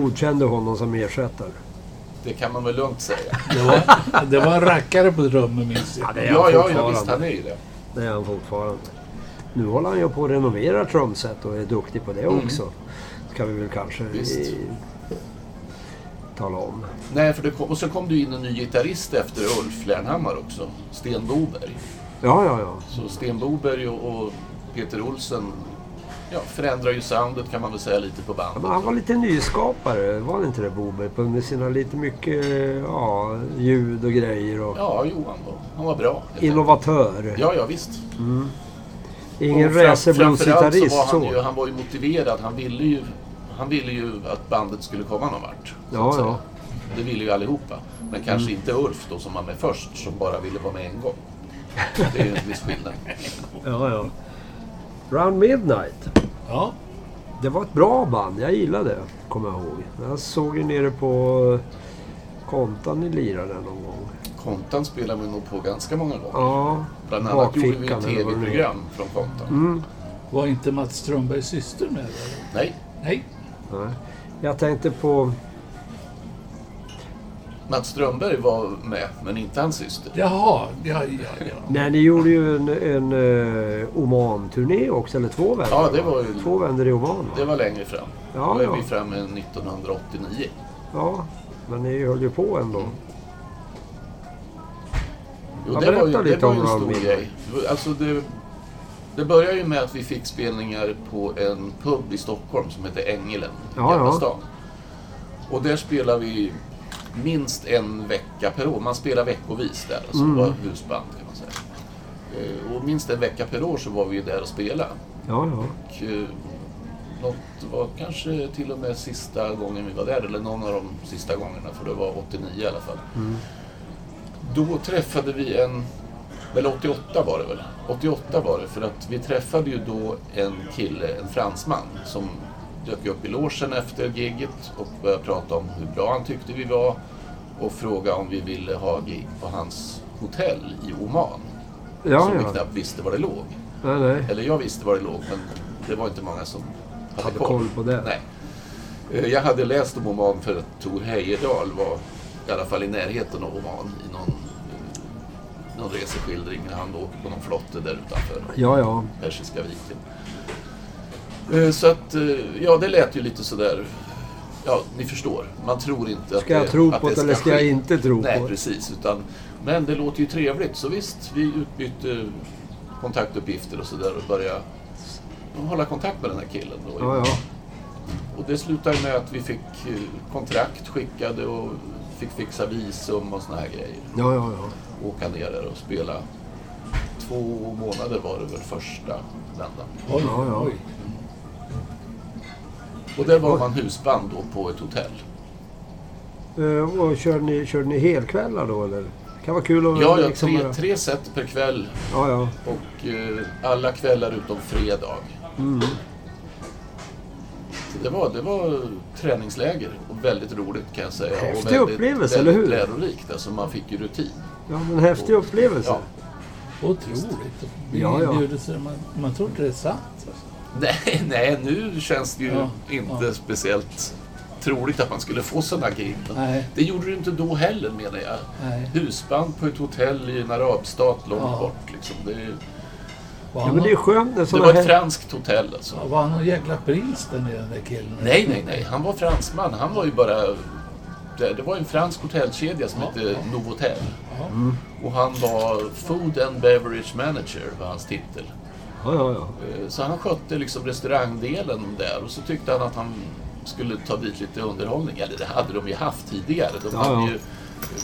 [SPEAKER 1] Godkände honom som ersättare.
[SPEAKER 3] Det kan man väl lugnt säga.
[SPEAKER 2] Det var, det var en rackare på drömmen minns jag.
[SPEAKER 1] det är han
[SPEAKER 3] Ja, ja, ja
[SPEAKER 1] fortfarande.
[SPEAKER 3] visst han är ju det.
[SPEAKER 1] Det är han fortfarande. Nu håller han ju på att renovera trumset och är duktig på det
[SPEAKER 3] Mm.
[SPEAKER 1] också. Ska vi väl kanske i, tala om.
[SPEAKER 3] Nej, för det kom, och så kom det in en ny gitarrist efter Ulf Lernhammar också. Sten Boberg.
[SPEAKER 1] Ja, ja, ja.
[SPEAKER 3] Så Sten Boberg och, och Peter Olsen ja, förändrar ju soundet kan man väl säga lite på bandet.
[SPEAKER 1] Men han var lite nyskapare, var det inte det Boberg? På- Med sina lite mycket ja, ljud och grejer och
[SPEAKER 3] Ja, Johan var, han var bra.
[SPEAKER 1] innovatör.
[SPEAKER 3] Ja, ja visst.
[SPEAKER 1] Ingen
[SPEAKER 3] Och fram-
[SPEAKER 1] racerblues-gitarrist
[SPEAKER 3] framförallt så var han ju, han var ju motiverad. Han ville ju, han ville ju att bandet skulle komma någon vart.
[SPEAKER 1] Ja, ja.
[SPEAKER 3] Det ville ju allihopa. Men kanske inte Ulf då som var med först, som bara ville vara med en gång. Det är ju en viss skillnad. [laughs]
[SPEAKER 1] Ja, ja. Round Midnight.
[SPEAKER 2] Ja,
[SPEAKER 1] Det var ett bra band. Jag gillade det, kommer jag ihåg. Jag såg ju nere på Kontan ni lirade någon gång.
[SPEAKER 3] Kontan spelar vi nog på ganska många gånger.
[SPEAKER 1] Ja,
[SPEAKER 3] Bland annat gjorde vi ett tv-program från Kontan.
[SPEAKER 1] Mm.
[SPEAKER 2] var inte Mats Strömbergs syster med? Eller?
[SPEAKER 3] Nej,
[SPEAKER 2] Nej.
[SPEAKER 1] Nej. Jag tänkte på...
[SPEAKER 3] Mats Strömberg var med, men inte hans syster.
[SPEAKER 2] Jaha, ja, ja, ja.
[SPEAKER 1] Nej, ni gjorde ju en, en uh, Oman-turné också, eller två vändor.
[SPEAKER 3] Ja, det
[SPEAKER 1] va?
[SPEAKER 3] var ju-
[SPEAKER 1] Två vändor i Oman, va?
[SPEAKER 3] Det var längre fram.
[SPEAKER 1] Ja,
[SPEAKER 3] Då är
[SPEAKER 1] ja.
[SPEAKER 3] vi framme 1989.
[SPEAKER 1] Ja, men ni höll ju på ändå.
[SPEAKER 3] Jo,
[SPEAKER 1] Ja,
[SPEAKER 3] det var ju, det var ju en stor grej. Alltså det, det började ju med att vi fick spelningar på en pub i Stockholm som heter Ängelen, i
[SPEAKER 1] Ja,
[SPEAKER 3] Gamla
[SPEAKER 1] ja.
[SPEAKER 3] stan. Och där spelar vi minst en vecka per år. Man spelar veckovis där, alltså
[SPEAKER 1] Mm.
[SPEAKER 3] var husband kan man säga. Eh, Och minst en vecka per år så var vi där och spelade.
[SPEAKER 1] Ja, ja.
[SPEAKER 3] Och eh, något var kanske till och med sista gången vi var där, eller någon av de sista gångerna, för det var 89 i alla fall. Då träffade vi en, eller 88 var det väl? 88 var det, för att vi träffade ju då en kille, en fransman, som dök upp i logen efter gigget och började prata om hur bra han tyckte vi var och fråga om vi ville ha gig på hans hotell i Oman.
[SPEAKER 1] Ja,
[SPEAKER 3] som vi
[SPEAKER 1] ja.
[SPEAKER 3] knappt visste var det låg.
[SPEAKER 1] Nej, nej.
[SPEAKER 3] Eller jag visste var det låg, men det var inte många som hade,
[SPEAKER 1] Hade koll på det.
[SPEAKER 3] Nej. Eh, Jag hade läst om Oman för att Tor Heyerdahl var i alla fall i närheten av Oman i någon, eh, någon reseskildring när han åker på någon flotte där utanför
[SPEAKER 1] Ja, ja.
[SPEAKER 3] Persiska viken. Eh, Så att, eh, ja det lät ju lite sådär, ja ni förstår, man tror inte att
[SPEAKER 1] Ska jag
[SPEAKER 3] det,
[SPEAKER 1] tro
[SPEAKER 3] att
[SPEAKER 1] på det
[SPEAKER 3] ska
[SPEAKER 1] eller ska jag inte tro
[SPEAKER 3] Nej,
[SPEAKER 1] på det?
[SPEAKER 3] precis. Utan, men det låter ju trevligt, så visst, vi utbytte kontaktuppgifter och sådär och började hålla kontakt med den här killen. Då.
[SPEAKER 1] Ja, ja.
[SPEAKER 3] Och det slutade med att vi fick eh, kontrakt skickade och fick fixa visum och såna här grejer.
[SPEAKER 1] Ja, ja, ja.
[SPEAKER 3] Åka ner där och spela. Två månader var det väl första vändan.
[SPEAKER 2] Oj,
[SPEAKER 1] Ja, ja.
[SPEAKER 2] oj.
[SPEAKER 3] Och där var man husband då på ett hotell.
[SPEAKER 1] Eh, och körde ni, körde ni helkvällar då eller? Det kan vara kul att...
[SPEAKER 3] Ja, ja
[SPEAKER 1] liksom,
[SPEAKER 3] tre, tre set per kväll
[SPEAKER 1] Ja, ja.
[SPEAKER 3] och eh, alla kvällar utom fredag.
[SPEAKER 1] Mm.
[SPEAKER 3] Så det var, det var träningsläger och väldigt roligt kan jag säga.
[SPEAKER 1] Häftig
[SPEAKER 3] och väldigt,
[SPEAKER 1] upplevelse,
[SPEAKER 3] väldigt
[SPEAKER 1] eller hur?
[SPEAKER 3] lärorikt. Alltså man fick ju rutin.
[SPEAKER 1] Ja, men häftig upplevelse.
[SPEAKER 3] Ja.
[SPEAKER 2] Otroligt.
[SPEAKER 1] Ja, ja.
[SPEAKER 2] Man, man tror inte det är sant. Alltså. [laughs]
[SPEAKER 3] Nej, nej, nu känns det ju
[SPEAKER 2] Ja,
[SPEAKER 3] inte
[SPEAKER 2] ja.
[SPEAKER 3] speciellt troligt att man skulle få sådana gig. Det gjorde du inte då heller menar jag.
[SPEAKER 2] Nej.
[SPEAKER 3] Husband på ett hotell i en arabstat långt
[SPEAKER 2] Ja.
[SPEAKER 3] bort. Liksom. Det,
[SPEAKER 2] Var
[SPEAKER 1] Ja, men det är skönt
[SPEAKER 3] det
[SPEAKER 1] sådana
[SPEAKER 3] var ett
[SPEAKER 1] här...
[SPEAKER 3] franskt hotell alltså.
[SPEAKER 2] var han någon jäkla prins den där killen?
[SPEAKER 3] Nej, nej, nej. Han var fransman. Han var ju bara... Det, det var en fransk hotellkedja som
[SPEAKER 2] Ja,
[SPEAKER 3] hette
[SPEAKER 2] ja.
[SPEAKER 3] Novotel.
[SPEAKER 2] Ja.
[SPEAKER 3] Och han var Food and Beverage Manager, var hans titel.
[SPEAKER 1] Ja, ja, ja.
[SPEAKER 3] Eh, Så han skötte liksom restaurangdelen där och så tyckte han att han skulle ta dit lite underhållning. Eller det hade de ju haft tidigare. De
[SPEAKER 1] Ja,
[SPEAKER 3] hade
[SPEAKER 1] ja.
[SPEAKER 3] ju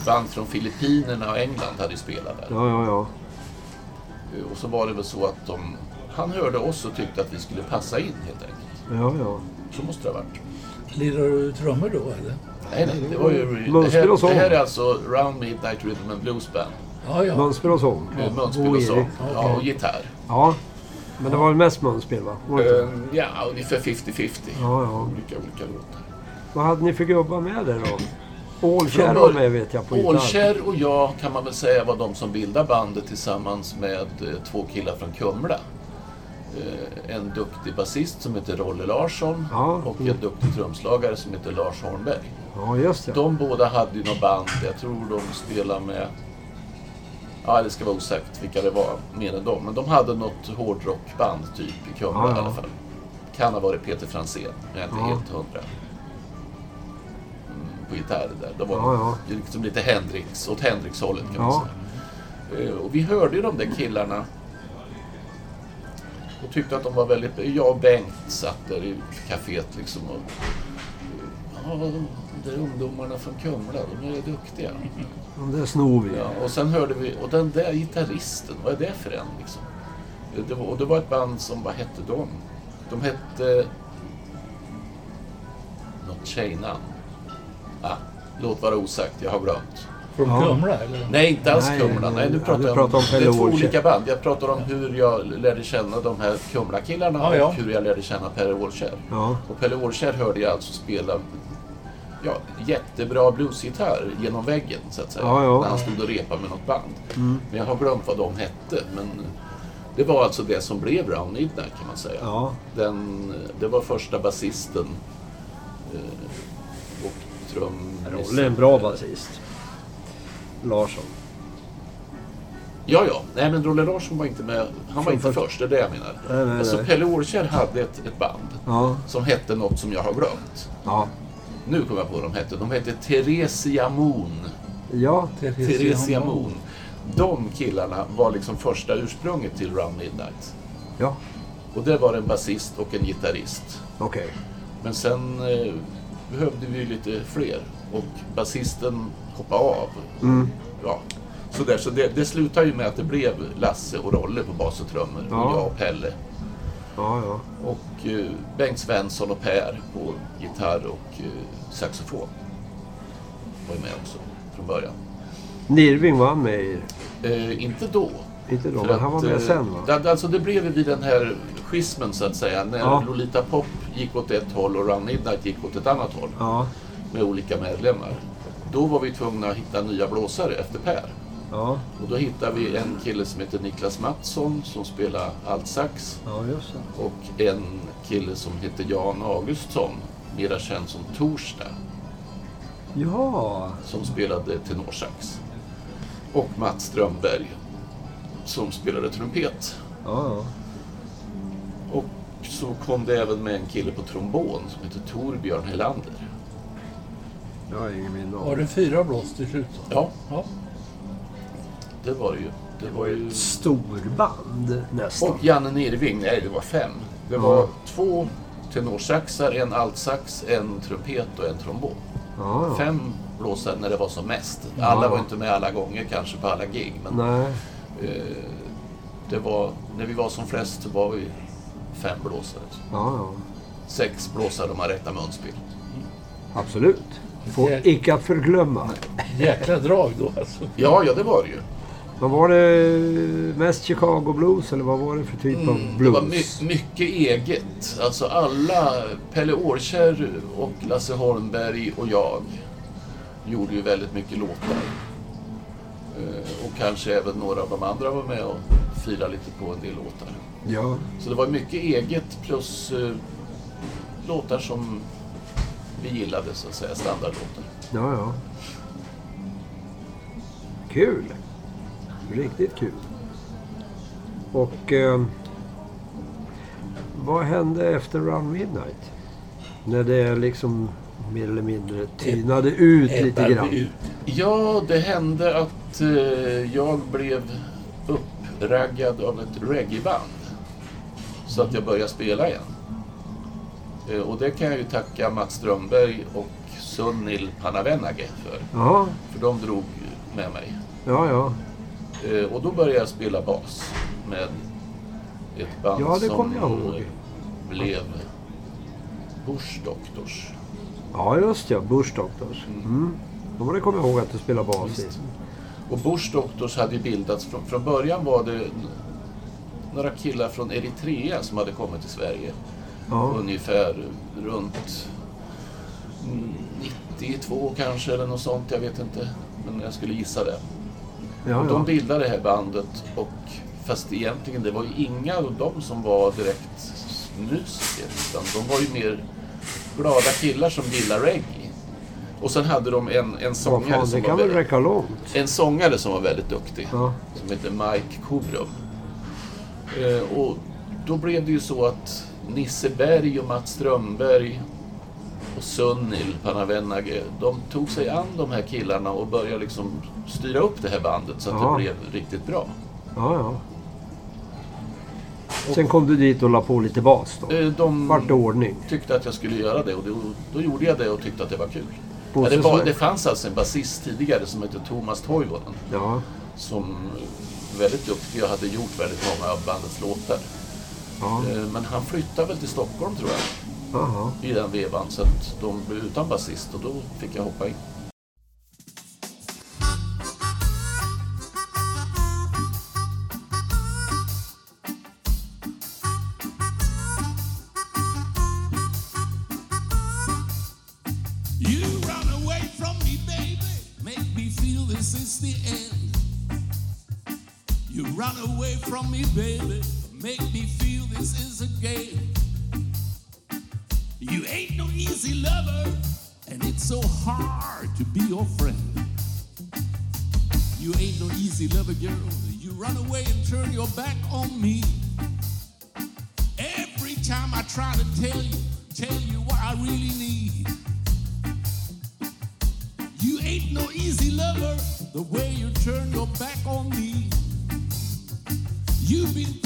[SPEAKER 3] band från Filippinerna och England hade ju spelat där.
[SPEAKER 1] Ja, ja, ja.
[SPEAKER 3] Eh, Och så var det väl så att de, han hörde oss och tyckte att vi skulle passa in helt enkelt.
[SPEAKER 1] Ja, ja.
[SPEAKER 3] Så måste det ha varit.
[SPEAKER 2] Lirar du trummor då eller?
[SPEAKER 3] Nej, nej, det var ju... Det här,
[SPEAKER 1] sång.
[SPEAKER 3] det här är alltså Round Midnight Rhythm and Blues Band.
[SPEAKER 2] Ja, ja.
[SPEAKER 1] Munspel och sång.
[SPEAKER 3] Med munspel
[SPEAKER 1] God
[SPEAKER 3] och sång. Ja, och gitarr.
[SPEAKER 1] Ja. Men det var väl mest munspel va? Var det inte?
[SPEAKER 3] Eh, Ja, ungefär 50-50.
[SPEAKER 1] Ja, ja.
[SPEAKER 3] Olika, olika låtar.
[SPEAKER 1] Vad hade ni för gubbar med där då? Ålkärr var med vet jag på.
[SPEAKER 3] Ålkärr och jag kan man väl säga var de som bildade bandet tillsammans med eh, två killar från Kumla. eh, en duktig basist som heter Rolle Larsson
[SPEAKER 1] Ja.
[SPEAKER 3] och en duktig trumslagare som heter Lars Hornberg.
[SPEAKER 1] Ja, just det.
[SPEAKER 3] De båda hade ju något band, jag tror de spelade med... Ja, det ska vara osagt vilka det var mer än dem. Men de hade något hårdrockband typ i Kumla
[SPEAKER 1] Ja, ja.
[SPEAKER 3] i alla fall. Kan ha varit Peter Fransén, men jag är inte
[SPEAKER 1] Ja.
[SPEAKER 3] helt hundra. Mm, på gitarr där. De var
[SPEAKER 1] Ja, ja.
[SPEAKER 3] liksom lite Hendrix, åt Hendrix-hållet kan man säga. Eh, Och vi hörde ju de där killarna och tyckte att de var väldigt... Jag och Bengt satt där i kaféet liksom och... Ja, där ungdomarna från Kumla, de är duktiga.
[SPEAKER 1] De där snor vi.
[SPEAKER 3] Ja, och sen hörde vi, och den där gitarristen, vad är det för en liksom? Det var, och det var ett band som, vad hette de? De hette... Något tjejnamn. Ah, låt vara osagt, jag har glömt.
[SPEAKER 2] Från
[SPEAKER 1] Ja.
[SPEAKER 2] Kumla eller?
[SPEAKER 3] Nej, inte alls
[SPEAKER 1] Nej,
[SPEAKER 3] Kumla. Nej, nu pratar jag
[SPEAKER 1] pratar om
[SPEAKER 3] Det är två olika band. Jag pratar om hur jag lärde känna de här Kumla-killarna
[SPEAKER 2] Ja, ja.
[SPEAKER 3] och hur jag lärde känna Pelle Olskär.
[SPEAKER 1] Ja.
[SPEAKER 3] Och Pelle Olskär hörde jag alltså spela ja, jättebra bluesgitarr genom väggen, så att säga.
[SPEAKER 1] Ja, ja.
[SPEAKER 3] När han stod och repade med något band.
[SPEAKER 1] Mm.
[SPEAKER 3] Men jag har glömt vad de hette. Men det var alltså det som blev Round Midnight, kan man säga.
[SPEAKER 1] Ja.
[SPEAKER 3] Den, det var första basisten eh, och trummis.
[SPEAKER 1] Rolle är en bra basist. Larsson.
[SPEAKER 3] Ja, ja. Nej, men Rolle Larsson var inte med. Han var inte
[SPEAKER 1] först.
[SPEAKER 3] först, det är det jag menar.
[SPEAKER 1] Nej, nej,
[SPEAKER 3] Alltså
[SPEAKER 1] nej.
[SPEAKER 3] Pelle Årkjär hade ett, ett band
[SPEAKER 1] Ja.
[SPEAKER 3] som hette något som jag har glömt.
[SPEAKER 1] Ja.
[SPEAKER 3] Nu kommer jag på vad de hette. De hette Theresia Moon.
[SPEAKER 1] Ja.
[SPEAKER 3] Theresia Moon. De killarna var liksom första ursprunget till Round Midnight.
[SPEAKER 1] Ja.
[SPEAKER 3] Och det var en basist och en gitarrist.
[SPEAKER 1] Okej.
[SPEAKER 3] Men sen eh, behövde vi lite fler. Och basisten hoppade av.
[SPEAKER 1] Mm.
[SPEAKER 3] Ja. Så, där, så det, det slutade ju med att det blev Lasse och Rolle på bas och trummor.
[SPEAKER 1] Ja.
[SPEAKER 3] Och jag och Pelle.
[SPEAKER 1] Ja, ja.
[SPEAKER 3] Och eh, Bengt Svensson och Per på gitarr och eh, saxofon. Var ju med också från början.
[SPEAKER 1] Nirving var han med i.
[SPEAKER 3] Eh, inte då.
[SPEAKER 1] Inte då,
[SPEAKER 3] För
[SPEAKER 1] men han var med
[SPEAKER 3] eh,
[SPEAKER 1] sen va?
[SPEAKER 3] det- Alltså det blev vid den här schismen så att säga. När
[SPEAKER 1] Ja.
[SPEAKER 3] Lolita Pop gick åt ett håll och Round Midnight gick åt ett annat håll.
[SPEAKER 1] Ja.
[SPEAKER 3] Med olika medlemmar. Då var vi tvungna att hitta nya blåsare efter Per.
[SPEAKER 1] Ja.
[SPEAKER 3] Och då hittade vi en kille som heter Niklas Mattsson som spelar altsax.
[SPEAKER 1] Ja, just det.
[SPEAKER 3] Och en kille som heter Jan Augustsson, mera känd som Torsdag,
[SPEAKER 1] Ja.
[SPEAKER 3] som spelade tenorsax. Och Mats Strömberg, som spelade trumpet.
[SPEAKER 1] Ja, ja.
[SPEAKER 3] Och så kom det även med en kille på trombon som heter Torbjörn Helander.
[SPEAKER 1] Jag har ingen minne
[SPEAKER 2] Var det fyra blås till slut?
[SPEAKER 3] Ja,
[SPEAKER 2] Ja.
[SPEAKER 3] Det var det ju. Det var ju...
[SPEAKER 1] Ett storband nästan.
[SPEAKER 3] Och Janne Nirving, nej det var fem. Det
[SPEAKER 1] Ja.
[SPEAKER 3] var två tenorsaxar, en altsax, en trumpet och en trombon.
[SPEAKER 1] Ja, ja.
[SPEAKER 3] Fem blåsare när det var som mest.
[SPEAKER 1] Ja.
[SPEAKER 3] Alla var inte med alla gånger kanske på alla gig. Men
[SPEAKER 1] Nej.
[SPEAKER 3] eh, det var, när vi var som flest så var vi fem blåsare.
[SPEAKER 1] Ja, ja.
[SPEAKER 3] Sex blåsare om man räknar munspel.
[SPEAKER 1] Absolut. Får icke att förglömma.
[SPEAKER 2] Jäkla drag då alltså.
[SPEAKER 3] Ja, ja det var det ju.
[SPEAKER 1] Vad var det mest Chicago Blues eller vad var det för typ av
[SPEAKER 3] Mm, det var
[SPEAKER 1] blues?
[SPEAKER 3] my- mycket eget. Alltså alla, Pelle Årkär och Lasse Holmberg och jag gjorde ju väldigt mycket låtar. Eh, Och kanske även några av de andra var med och firade lite på en del låtar.
[SPEAKER 1] Ja.
[SPEAKER 3] Så det var mycket eget plus eh, låtar som vi gillade så att säga, standardlåtar.
[SPEAKER 1] Ja, ja. Kul. Riktigt kul. Och eh, vad hände efter Round Midnight? När det liksom mer eller mindre tynade ut lite grann.
[SPEAKER 2] ut.
[SPEAKER 3] Ja, det hände att eh, jag blev uppraggad av ett reggaeband. Så att jag började spela igen. Eh, och det kan jag ju tacka Mats Strömberg och Sunnil Panavenage för.
[SPEAKER 1] Ja,
[SPEAKER 3] För de drog med mig.
[SPEAKER 1] ja, ja.
[SPEAKER 3] Eh, och då började jag spela bas med ett band
[SPEAKER 1] Ja,
[SPEAKER 3] som eh, blev Bush Doctors.
[SPEAKER 1] Ja, just ja. Bush Doctors. Mm. Ja, det kommer jag ihåg att du spelar bas i.
[SPEAKER 3] Och Bush Doctors hade bildats, från, från början var det några killar från Eritrea som hade kommit till Sverige.
[SPEAKER 1] Ja,
[SPEAKER 3] Ungefär runt mm, 92 kanske eller något sånt, jag vet inte. Men jag skulle gissa det.
[SPEAKER 1] Ja,
[SPEAKER 3] och de bildade det här bandet och fast egentligen det var ju inga av dem som var direkt musiker. Utan de var ju mer glada killar som gillar reggae. Och sen hade de en, en sångare
[SPEAKER 1] fan,
[SPEAKER 3] som var väldigt, en sångare som var väldigt duktig.
[SPEAKER 1] Ja.
[SPEAKER 3] Som hette Mike Kobrum. Eh, och då blev det ju så att Nisse Berg och Mats Strömberg och Sunnil Panavenage, de tog sig an de här killarna och började liksom styra upp det här bandet så att
[SPEAKER 1] Ja.
[SPEAKER 3] det blev riktigt bra.
[SPEAKER 1] Ja, ja. Sen kom du dit och la på lite bas då?
[SPEAKER 3] Eh, De
[SPEAKER 1] Vart det ordning?
[SPEAKER 3] tyckte att jag skulle göra det och då, då gjorde jag det och tyckte att det var kul. Ja, det, var, det fanns alltså en basist tidigare som hette Thomas Toivonen
[SPEAKER 1] Ja,
[SPEAKER 3] som väldigt duktig och hade gjort väldigt många av bandets låtar.
[SPEAKER 1] ja.
[SPEAKER 3] Eh, Men han flyttade väl till Stockholm tror jag.
[SPEAKER 1] Jaha.
[SPEAKER 3] i den vevan så att de blev utan basist och då fick jag hoppa in.
[SPEAKER 5] You run away from me, baby. Make me feel this is the end. Easy lover, girl. You run away and turn your back on me. Every time I try to tell you, tell you what I really need. You ain't no easy lover, the way you turn your back on me. You've been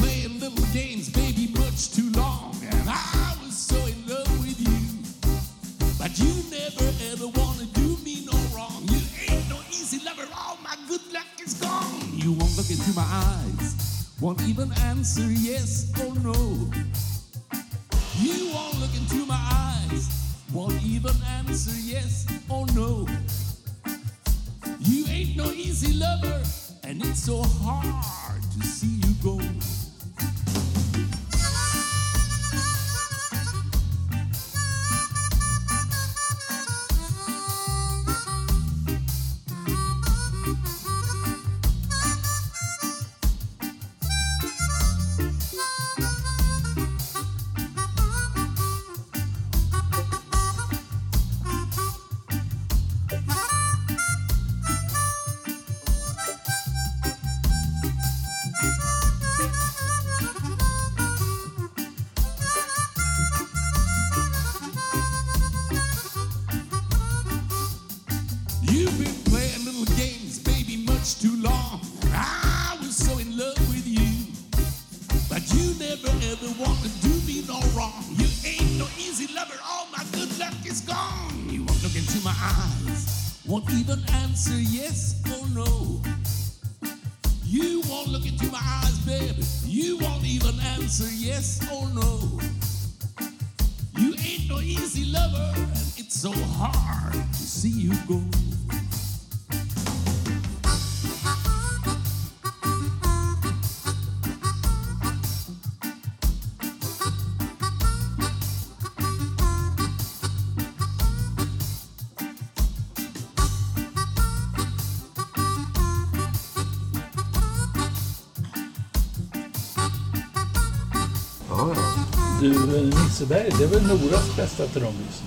[SPEAKER 2] Nisseberg, det är väl Noras bästa trummis?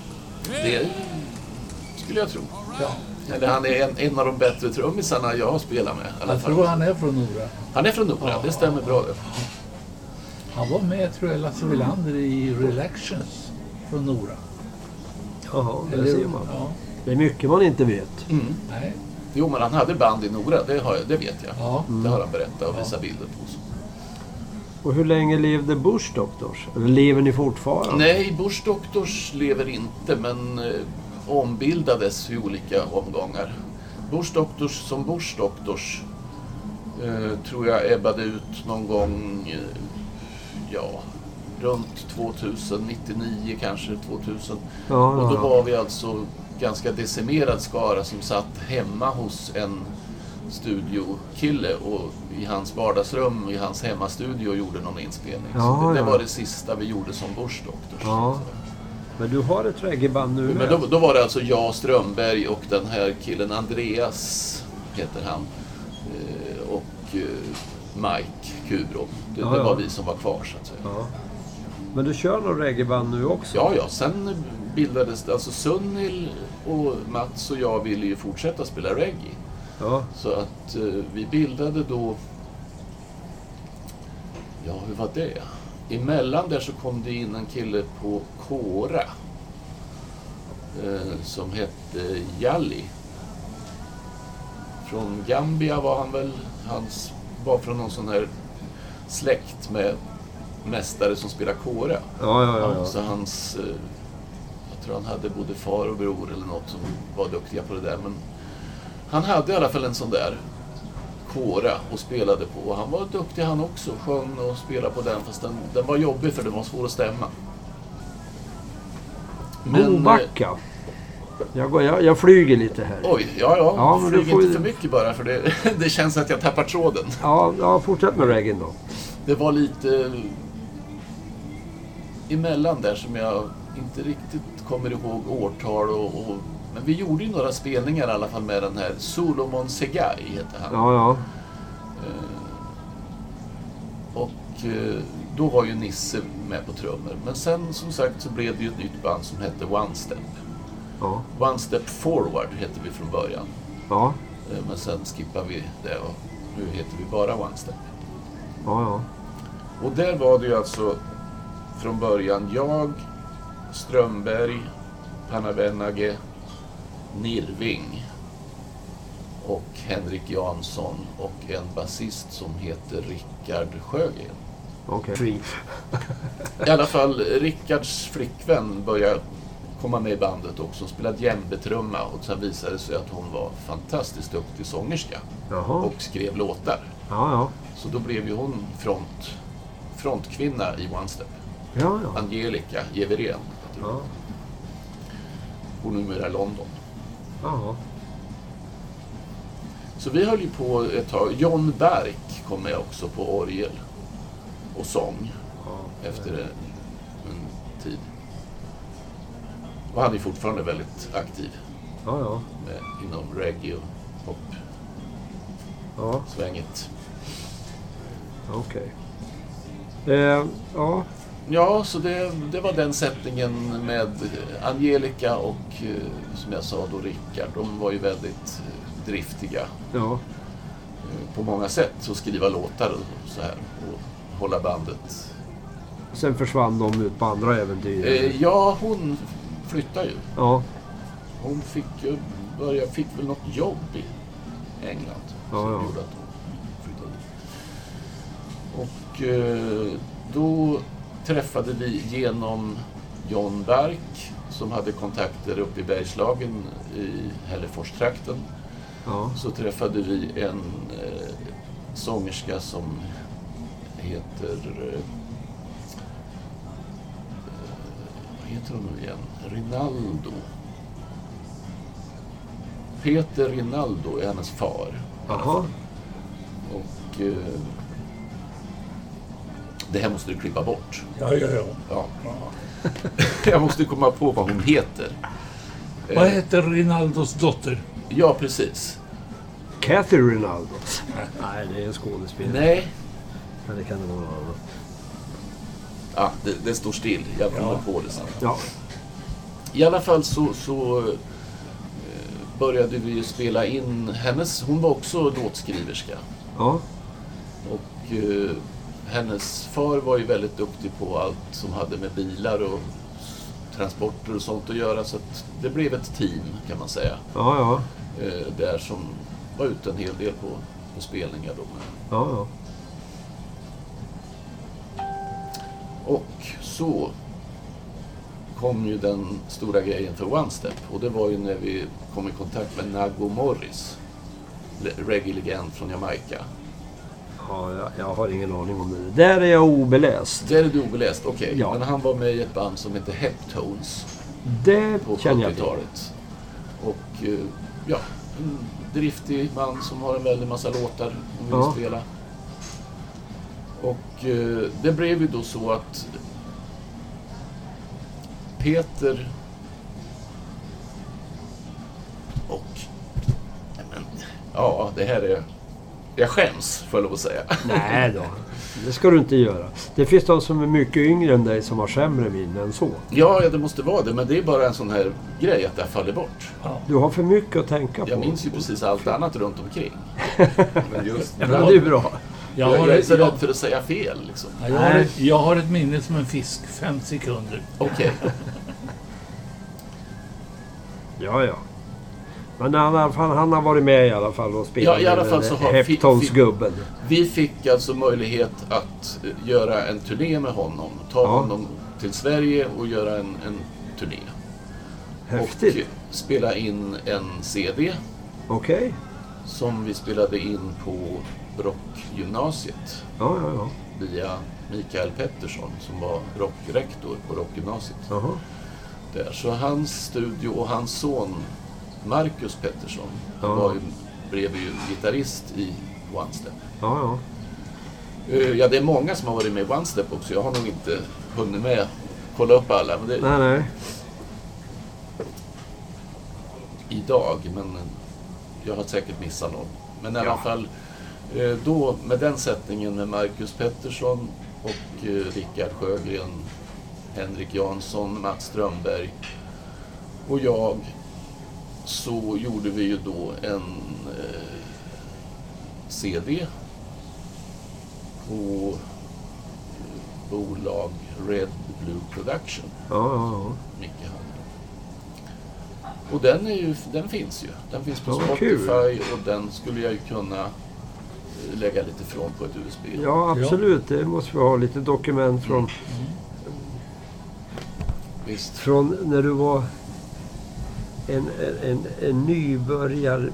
[SPEAKER 3] Det skulle jag tro.
[SPEAKER 2] Ja.
[SPEAKER 3] Eller han är en, en av de bättre trummisarna jag har spelat med.
[SPEAKER 2] Jag
[SPEAKER 3] fall.
[SPEAKER 2] tror han är från Nora.
[SPEAKER 3] Han är från Nora, det stämmer bra det.
[SPEAKER 2] Han var med, tror jag, Lasse Wilander i Relations från Nora.
[SPEAKER 1] Jaha, det
[SPEAKER 2] Eller-
[SPEAKER 1] ser man.
[SPEAKER 2] Ja.
[SPEAKER 1] Det är mycket man inte vet.
[SPEAKER 2] Nej.
[SPEAKER 3] Jo, men han hade band i Nora, det, har jag, det vet jag.
[SPEAKER 2] Ja.
[SPEAKER 3] Det har han berättat och visat bilder på.
[SPEAKER 1] Och hur länge levde Bush Doctors? Eller lever ni fortfarande?
[SPEAKER 3] Nej, Bush Doctors lever inte, men eh, ombildades i olika omgångar. Bush Doctors som Bush Doctors eh, tror jag ebbade ut någon gång, eh, ja, runt 2099 kanske, 2000.
[SPEAKER 1] Ja,
[SPEAKER 3] Och då var vi alltså ganska decimerad skara som satt hemma hos en studiokille och i hans vardagsrum i hans hemmastudio gjorde någon inspelning.
[SPEAKER 1] Ja,
[SPEAKER 3] det, det
[SPEAKER 1] ja.
[SPEAKER 3] var det sista vi gjorde som Bush Doctors.
[SPEAKER 1] Ja. Men du har ett reggaeband nu
[SPEAKER 3] Men då, då var det alltså jag, Strömberg och den här killen Andreas, heter han. Eh, och eh, Mike Kubro. Det, det var vi som var kvar så att säga.
[SPEAKER 1] Men du kör någon reggaeband nu också?
[SPEAKER 3] Ja, ja, sen bildades det, alltså Sunnil och Mats och jag ville ju fortsätta spela reggae.
[SPEAKER 1] Ja.
[SPEAKER 3] Så att eh, vi bildade då... Ja, hur var det? Emellan där så kom det in en kille på Kora. Eh, som hette Jalli. Från Gambia var han väl. Han var från någon sån här släkt med mästare som spelar Kora.
[SPEAKER 1] Ja, ja, ja. ja.
[SPEAKER 3] Så hans... eh, Jag tror han hade både far och bror eller något som var duktiga på det där. Men han hade i alla fall en sån där kåra och spelade på. Han var duktig han också. Sjöng och spelade på den. Fast den, den var jobbig för den var svår att stämma. Men, eh,
[SPEAKER 1] Mobacka. Jag, går, jag, jag flyger lite här.
[SPEAKER 3] Oj, ja, ja.
[SPEAKER 1] Ja, men du
[SPEAKER 3] Flyg
[SPEAKER 1] får
[SPEAKER 3] inte för mycket bara för det, [laughs] det känns att jag tappar tråden.
[SPEAKER 1] Ja, ja, fortsätt med reggaen då.
[SPEAKER 3] Det var lite emellan där som jag inte riktigt kommer ihåg årtal och, och men vi gjorde ju några spelningar i alla fall med den här Solomon Segai heter han.
[SPEAKER 1] Ja, ja.
[SPEAKER 3] Och eh, då var ju Nisse med på trummor. Men sen som sagt så blev det ju ett nytt band som hette One Step.
[SPEAKER 1] Ja,
[SPEAKER 3] One Step Forward hette vi från början.
[SPEAKER 1] ja.
[SPEAKER 3] Eh, Men sen skippade vi det och nu heter vi bara One Step.
[SPEAKER 1] ja, ja.
[SPEAKER 3] Och där var det ju alltså från början jag, Strömberg, Panavenage, Nirving och Henrik Jansson och en basist som heter Rickard Sjögren.
[SPEAKER 1] Okej. [laughs]
[SPEAKER 3] I alla fall, Rickards flickvän började komma med i bandet också. Hon spelade djembetrumma och sen visade det sig att hon var fantastiskt duktig sångerska
[SPEAKER 1] Jaha.
[SPEAKER 3] och skrev låtar.
[SPEAKER 1] Ja, ja.
[SPEAKER 3] Så då blev ju hon front, frontkvinna i One Step.
[SPEAKER 1] Ja, ja.
[SPEAKER 3] Angelica Jeverén.
[SPEAKER 1] Ja,
[SPEAKER 3] Hon är numera i London.
[SPEAKER 1] Ja.
[SPEAKER 3] Så vi höll ju på ett tag. John Berk kom med också på orgel och sång
[SPEAKER 1] ja.
[SPEAKER 3] efter en, en tid. Och han är fortfarande väldigt aktiv
[SPEAKER 1] Ja, ja.
[SPEAKER 3] med, inom reggae och pop-svänget.
[SPEAKER 1] Ja, okej. Eh, ja,
[SPEAKER 3] Ja, så det, det var den sättningen med Angelica och eh, som jag sa då Rickard. De var ju väldigt eh, driftiga
[SPEAKER 1] ja.
[SPEAKER 3] eh, på många sätt. Att skriva låtar och så här. Och hålla bandet.
[SPEAKER 1] Sen försvann de ut på andra äventyr.
[SPEAKER 3] Ja, hon flyttade ju.
[SPEAKER 1] Ja,
[SPEAKER 3] Hon fick ju börja, fick väl något jobb i England.
[SPEAKER 1] Ja,
[SPEAKER 3] som
[SPEAKER 1] ja.
[SPEAKER 3] gjorde att hon flyttade Och då träffade vi genom John Berk som hade kontakter uppe i Bergslagen i Hälleforstrakten.
[SPEAKER 1] ja.
[SPEAKER 3] Så träffade vi en eh, sångerska som heter... Eh, vad heter hon nu igen? Rinaldo. Peter Rinaldo är hennes far.
[SPEAKER 1] Jaha.
[SPEAKER 3] Och eh, det här måste du klippa bort.
[SPEAKER 2] Ja, ja, ja.
[SPEAKER 3] Ja. [laughs] Jag måste komma på vad hon heter.
[SPEAKER 2] Vad
[SPEAKER 3] Eh,
[SPEAKER 2] heter Rinaldos dotter?
[SPEAKER 3] Ja, precis.
[SPEAKER 1] Kathy Rinaldo. Nej, det är en skådespelare.
[SPEAKER 3] Nej,
[SPEAKER 1] Men det kan det vara
[SPEAKER 3] ja, det, det står still. Jag kommer på det sen.
[SPEAKER 1] Ja.
[SPEAKER 3] I alla fall så, så eh, började vi ju spela in hennes... Hon var också låtskriverska.
[SPEAKER 1] Ja.
[SPEAKER 3] Och eh, hennes far var ju väldigt duktig på allt som hade med bilar och transporter och sånt att göra. Så att det blev ett team kan man säga.
[SPEAKER 1] Ja, ja.
[SPEAKER 3] Eh, där som var ute en hel del på, på spelningar då.
[SPEAKER 1] Ja, ja.
[SPEAKER 3] Och så kom ju den stora grejen för One Step. Och det var ju när vi kom i kontakt med Nago Morris. le- Reggae-legend från Jamaica.
[SPEAKER 1] Ja jag, jag har ingen aning om det. Där är jag obeläst.
[SPEAKER 3] Där är du obeläst, okej.
[SPEAKER 1] Ja.
[SPEAKER 3] Men han var med i ett band som hette Heptones
[SPEAKER 1] Det
[SPEAKER 3] på
[SPEAKER 1] känner jag till.
[SPEAKER 3] 70-talet. Och eh, ja, en driftig man som har en väldig massa låtar och vill
[SPEAKER 1] Ja.
[SPEAKER 3] spela. Och eh, det blev ju då så att Peter och... Men, ja, det här är Jag skäms, får jag lov att säga.
[SPEAKER 1] Nej då, det ska du inte göra. Det finns de som är mycket yngre än dig som har sämre minne än så.
[SPEAKER 3] Ja, ja, det måste vara det. Men det är bara en sån här grej att det har fallit bort.
[SPEAKER 1] Du har för mycket att tänka på.
[SPEAKER 3] Jag minns ju precis allt annat runt omkring. Men just
[SPEAKER 1] Ja, men det är bra.
[SPEAKER 2] Jag
[SPEAKER 3] jag,
[SPEAKER 2] har,
[SPEAKER 3] jag är så
[SPEAKER 2] jag,
[SPEAKER 3] rädd för att säga fel. Liksom.
[SPEAKER 2] jag, har, ett- jag har ett minne som en fisk, fem sekunder.
[SPEAKER 3] Okej.
[SPEAKER 1] Ja, ja. Men han, han, han har varit med i alla fall och spelat
[SPEAKER 3] Ja, i alla fall så har-
[SPEAKER 1] Heptons-gubben.
[SPEAKER 3] Vi fick alltså möjlighet att eh, göra en turné med honom. Ta
[SPEAKER 1] Ja.
[SPEAKER 3] honom till Sverige och göra en, en turné.
[SPEAKER 1] Häftigt.
[SPEAKER 3] Och spela in en CD
[SPEAKER 1] Okej.
[SPEAKER 3] som vi spelade in på Rockgymnasiet
[SPEAKER 1] Ja, ja, ja.
[SPEAKER 3] via Mikael Pettersson som var rockrektor på Rockgymnasiet.
[SPEAKER 1] Jaha.
[SPEAKER 3] Där. Så hans studio och hans son Marcus Pettersson
[SPEAKER 1] Ja.
[SPEAKER 3] var ju, blev ju gitarrist i One Step.
[SPEAKER 1] Ja, ja.
[SPEAKER 3] Eh, Ja, det är många som har varit med i One Step också. Jag har nog inte hunnit med kolla upp alla men det,
[SPEAKER 1] Nej, nej.
[SPEAKER 3] idag. Men eh, jag har säkert missat någon. Men i alla
[SPEAKER 1] Ja.
[SPEAKER 3] fall, eh, då med den sättningen med Marcus Pettersson och Rickard Sjögren, Henrik Jansson, Mats Strömberg och jag så gjorde vi ju då en eh, CD på eh, bolag Red Blue Production.
[SPEAKER 1] Ja, ja, ja.
[SPEAKER 3] Micke hade. Och den, är ju, den finns ju. Den finns på
[SPEAKER 1] Ja,
[SPEAKER 3] Spotify
[SPEAKER 1] kul.
[SPEAKER 3] och den skulle jag ju kunna eh, lägga lite från på ett USB.
[SPEAKER 1] Ja, absolut. Det måste vi ha lite dokument från,
[SPEAKER 3] Visst.
[SPEAKER 1] från när du var en, en, en nybörjar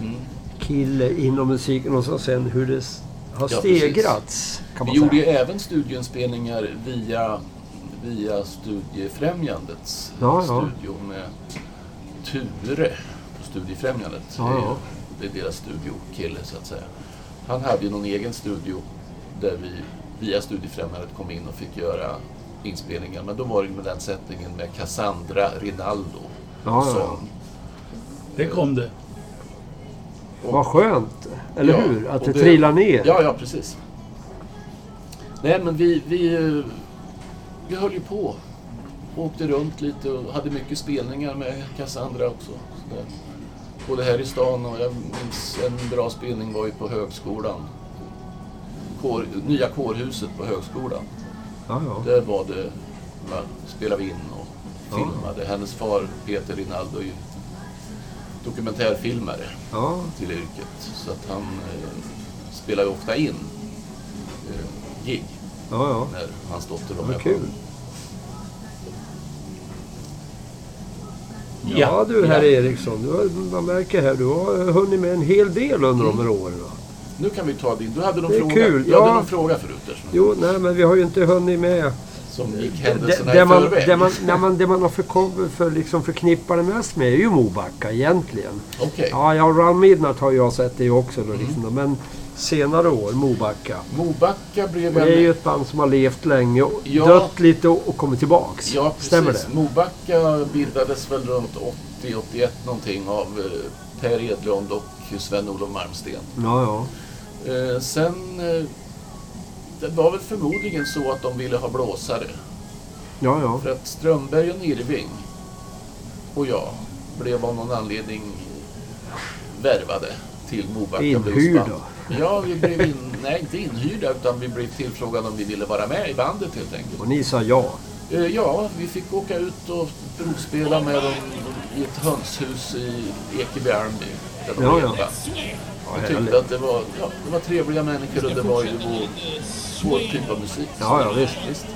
[SPEAKER 3] Mm.
[SPEAKER 1] kille inom musiken och så sen hur det har
[SPEAKER 3] Ja,
[SPEAKER 1] stegrats.
[SPEAKER 3] Vi gjorde ju även studieinspelningar via, via Studiefrämjandets
[SPEAKER 1] Ja, ja.
[SPEAKER 3] studio med Ture på Studiefrämjandet.
[SPEAKER 1] Ja, ja.
[SPEAKER 3] Det är deras studiokille så att säga. Han hade ju någon egen studio där vi via Studiefrämjandet kom in och fick göra inspelningar. Men då var det med den sättningen med Cassandra Rinaldo
[SPEAKER 1] Ja, ja.
[SPEAKER 3] sång.
[SPEAKER 2] Det kom det.
[SPEAKER 1] Vad skönt, eller
[SPEAKER 3] Ja,
[SPEAKER 1] hur? Att
[SPEAKER 3] och
[SPEAKER 1] det,
[SPEAKER 3] det-
[SPEAKER 1] trillar ner.
[SPEAKER 3] Ja, ja precis. Nej, men vi, vi, vi höll ju på. Åkte runt lite och hade mycket spelningar med Cassandra också. Både här i stan och jag minns en bra spelning var ju på högskolan. Kår, nya kårhuset på högskolan.
[SPEAKER 1] Ja, ja.
[SPEAKER 3] Där var det, va, spelade vi in och
[SPEAKER 1] Ja.
[SPEAKER 3] filmade. Hennes far Peter Rinaldo är ju dokumentärfilmare
[SPEAKER 1] ja.
[SPEAKER 3] till yrket. Så att han eh, spelar ju ofta in eh, gig
[SPEAKER 1] ja,
[SPEAKER 3] när hans dotter var med.
[SPEAKER 1] kul. Ja du herr Eriksson, du har, man märker här, du har hunnit med en hel del under de här åren. va?
[SPEAKER 3] Nu kan vi ta din. Du hade någon fråga.
[SPEAKER 1] kul,
[SPEAKER 3] Du hade någon fråga förut där,
[SPEAKER 1] Jo, nej men vi har ju inte hunnit med
[SPEAKER 3] som gick händelserna
[SPEAKER 1] det,
[SPEAKER 3] i
[SPEAKER 1] man,
[SPEAKER 3] förväg.
[SPEAKER 1] det, man, man, det man har för, för liksom förknippar det mest med är ju Mobacka egentligen.
[SPEAKER 3] Okej.
[SPEAKER 1] Ja, ja Round Midnight har jag sett det också då, liksom, då, men senare år, Mobacka.
[SPEAKER 3] Mobacka blev
[SPEAKER 1] Och det är ju
[SPEAKER 3] en...
[SPEAKER 1] ett band som har levt länge och
[SPEAKER 3] Ja.
[SPEAKER 1] dött lite och, och kommit tillbaks.
[SPEAKER 3] Ja, precis.
[SPEAKER 1] Stämmer det?
[SPEAKER 3] Mobacka bildades väl runt 80-81 någonting av eh, Per Edlund och Sven-Olof Malmsten.
[SPEAKER 1] Ja, ja.
[SPEAKER 3] Eh, sen... Eh, det var väl förmodligen så att de ville ha blåsare.
[SPEAKER 1] Ja, ja.
[SPEAKER 3] För att Strömberg och Nirving och jag blev av någon anledning värvade till Mobacka
[SPEAKER 1] Inhyrda?
[SPEAKER 3] Ja, vi blev in, nej, inte inhyrda utan vi blev tillfrågade om vi ville vara med i bandet helt enkelt.
[SPEAKER 1] Och ni sa ja.
[SPEAKER 3] Eh, Ja, vi fick åka ut och provspela med dem i ett hönshus i Ekebyarmby. Där de
[SPEAKER 1] Ja, ja.
[SPEAKER 3] Jag tyckte att det var, ja, det var trevliga människor och det var ju vår, vår typ av musik.
[SPEAKER 1] Ja, ja, visst.
[SPEAKER 3] visst.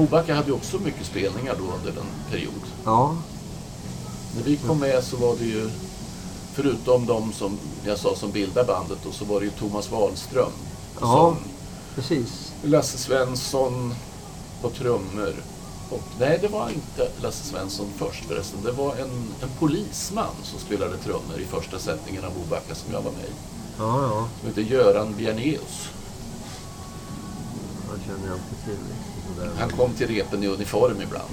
[SPEAKER 6] Mobacka
[SPEAKER 3] hade ju också mycket spelningar då under en period.
[SPEAKER 1] Ja,
[SPEAKER 3] När vi kom med så var det ju, förutom de som jag sa som bildade bandet, och så var det ju Thomas Wahlström.
[SPEAKER 1] Ja. Precis.
[SPEAKER 3] Lasse Svensson på trummor. Och nej, det var inte Lasse Svensson först förresten. Det var en, en polisman som spelade trummor i första sättningen av Mobacka som jag var med i.
[SPEAKER 1] Ja, ja.
[SPEAKER 3] Som heter Göran Bjernéus.
[SPEAKER 1] Det känner jag inte till.
[SPEAKER 3] Han kom till repen i uniform ibland.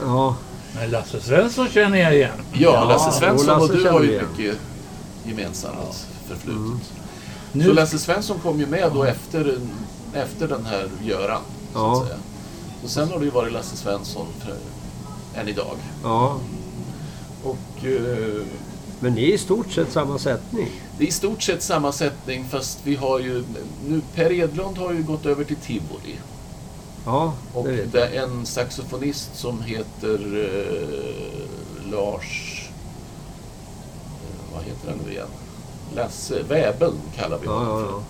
[SPEAKER 1] Ja,
[SPEAKER 2] Men Lasse Svensson känner jag igen.
[SPEAKER 3] Ja,
[SPEAKER 1] Ja,
[SPEAKER 3] Lasse Svensson
[SPEAKER 1] och Lasse
[SPEAKER 3] och du har ju
[SPEAKER 1] igen.
[SPEAKER 3] mycket gemensamt förflutet.
[SPEAKER 2] Nu,
[SPEAKER 3] Så Lasse Svensson kom ju med då efter, efter den här Göran. Så
[SPEAKER 1] Ja.
[SPEAKER 3] att säga. Och sen har det ju varit Lasse Svensson för, än idag.
[SPEAKER 1] ja.
[SPEAKER 3] Och eh,
[SPEAKER 1] Men ni är i stort sett samma sättning.
[SPEAKER 3] det är i stort sett samma sättning fast vi har ju... Nu, Per Edlund har ju gått över till Tivoli.
[SPEAKER 1] Ja,
[SPEAKER 3] Och
[SPEAKER 1] det
[SPEAKER 3] är en saxofonist som heter eh, Lars... Eh, vad heter han nu igen? Lasse Väbeln kallar vi
[SPEAKER 1] Ja,
[SPEAKER 3] honom
[SPEAKER 1] ja,
[SPEAKER 3] för.
[SPEAKER 1] ja.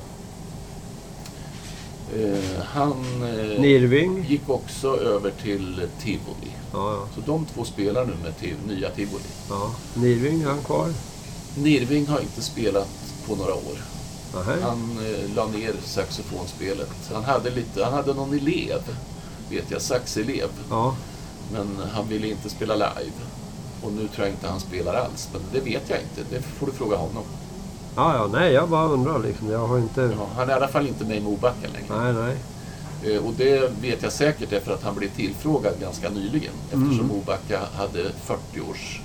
[SPEAKER 3] Eh, han eh, gick också över till Tivoli.
[SPEAKER 1] Ja, ja.
[SPEAKER 3] Så de två spelar nu med tiv- nya Tivoli.
[SPEAKER 1] ja. Nirving, är han kvar?
[SPEAKER 3] Nirving har inte spelat på några år. Han eh, la ner saxofonspelet. Han hade, lite, han hade någon elev, vet jag, saxelev.
[SPEAKER 1] Ja,
[SPEAKER 3] Men han ville inte spela live. Och nu tror jag inte han spelar alls. Men det vet jag inte. Det får du fråga honom.
[SPEAKER 1] ja, ja. Nej, jag bara undrar liksom. Jag har inte...
[SPEAKER 3] Ja, han är i alla fall inte med i Mobacka längre.
[SPEAKER 1] Nej, nej.
[SPEAKER 3] Eh, Och det vet jag säkert därför att han blev tillfrågad ganska nyligen. Eftersom
[SPEAKER 1] Mm.
[SPEAKER 3] Mobacka hade 40-års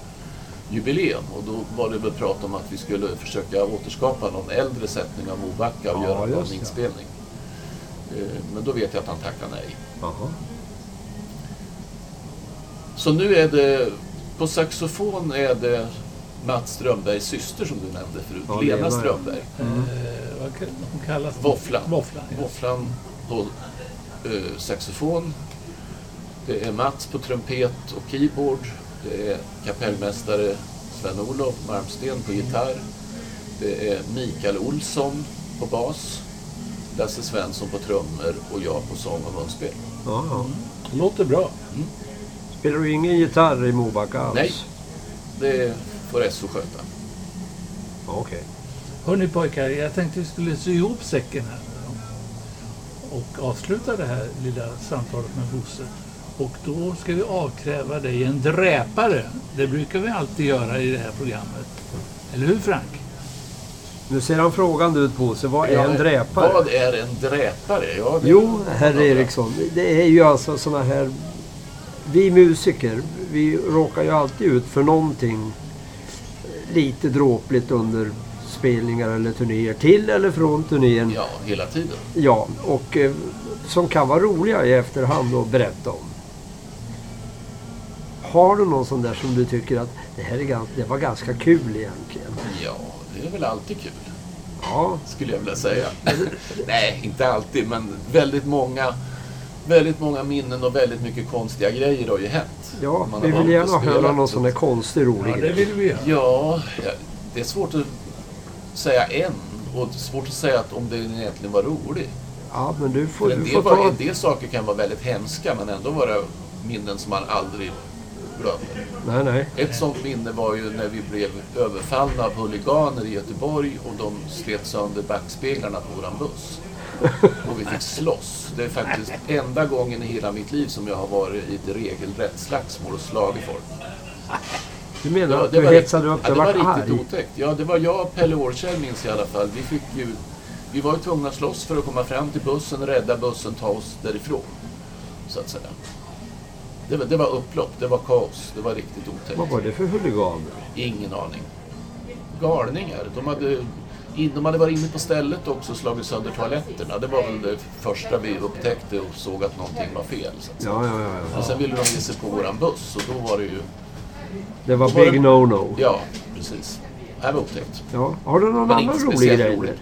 [SPEAKER 3] jubileum. Och då var det väl prat om att vi skulle försöka återskapa någon äldre sättning av Mobacka och
[SPEAKER 1] Ja,
[SPEAKER 3] göra någon inspelning. Eh, Men då vet jag att han tackade nej.
[SPEAKER 1] Jaha.
[SPEAKER 3] Så nu är det, på saxofon är det Mats Strömbergs syster som du nämnde förut,
[SPEAKER 1] Ja,
[SPEAKER 3] Lena
[SPEAKER 1] Lena, ja.
[SPEAKER 3] Strömberg.
[SPEAKER 2] eh, vad ka- hon kallas?
[SPEAKER 3] Våfflan.
[SPEAKER 2] Våfflan, ja.
[SPEAKER 3] Våfflan på eh, saxofon. Det är Mats på trumpet och keyboard. Det är kapellmästare Sven-Olof Malmsten på gitarr. Det är Mikael Olsson på bas. Lasse Svensson på trummor och jag på sång och munspel.
[SPEAKER 1] Ja, ja.
[SPEAKER 2] Det låter bra.
[SPEAKER 1] Spelar du ingen gitarr i Mobacka alls?
[SPEAKER 3] Nej. Det får SO sköta.
[SPEAKER 1] Okej.
[SPEAKER 2] Hörni pojkar, jag tänkte vi skulle sy ihop säcken här och avsluta det här lilla samtalet med Bosse. Och då ska vi avkräva dig en dräpare. Det brukar vi alltid göra i det här programmet. Eller hur Frank?
[SPEAKER 1] Nu ser han frågande ut på sig. Vad är en dräpare?
[SPEAKER 3] Vad är en dräpare? Ja, det-
[SPEAKER 1] Jo, herr Eriksson. Det är ju alltså såna här... Vi musiker, vi råkar ju alltid ut för någonting lite dråpligt under spelningar eller turnéer. Till eller från turnén.
[SPEAKER 3] Ja, hela tiden.
[SPEAKER 1] Ja, och eh, som kan vara roliga i efterhand att berätta om. Har du någon sån där som du tycker att det här är ganska, det var ganska kul egentligen?
[SPEAKER 3] Ja, det är väl alltid kul.
[SPEAKER 1] Ja,
[SPEAKER 3] skulle jag vilja säga. [laughs] Nej, inte alltid, men väldigt många, väldigt många minnen och väldigt mycket konstiga grejer har ju hänt.
[SPEAKER 1] ja
[SPEAKER 3] Man
[SPEAKER 1] vi vill gärna höra någon sån där konstig rolig
[SPEAKER 2] Ja, det vill vi göra.
[SPEAKER 3] Ja, det är svårt att säga en och det svårt att säga att om den egentligen var rolig.
[SPEAKER 1] Ja, men du får,
[SPEAKER 3] För en,
[SPEAKER 1] du
[SPEAKER 3] del
[SPEAKER 1] får
[SPEAKER 3] var,
[SPEAKER 1] ta...
[SPEAKER 3] en del saker kan vara väldigt hemska men ändå vara minnen som man aldrig glömmer.
[SPEAKER 1] Nej, nej.
[SPEAKER 3] Ett sånt minne var ju när vi blev överfallna av huliganer i Göteborg och de slet sönder backspeglarna på våran buss. Och vi fick slåss. Det är faktiskt enda gången i hela mitt liv som jag har varit i ett regelrätt slagsmål och slagit folk.
[SPEAKER 1] Du menar
[SPEAKER 3] Ja,
[SPEAKER 1] att du hetsade upp
[SPEAKER 3] ja, det var riktigt
[SPEAKER 1] arg?
[SPEAKER 3] otäckt. Ja, det var jag och Pelle Årkjell minns i alla fall. Vi, fick ju, vi var ju tvungna att slåss för att komma fram till bussen, rädda bussen, ta oss därifrån. Så att säga. Det var, det var upplopp, det var kaos, det var riktigt otäckt.
[SPEAKER 1] Vad var det för huliganer?
[SPEAKER 3] Ingen aning. Galningar. De hade, de hade varit inne på stället också och slagit sönder toaletterna. Det var väl det första vi upptäckte och såg att någonting var fel. Så att.
[SPEAKER 1] Ja, ja, ja. ja.
[SPEAKER 3] Och sen ville de ge sig på våran buss och då var det ju...
[SPEAKER 1] Det var big no-no.
[SPEAKER 3] Ja, precis. Det här var upptäckt.
[SPEAKER 1] Ja. Har du någon
[SPEAKER 3] Men
[SPEAKER 1] annan rolig grej?
[SPEAKER 3] roligt.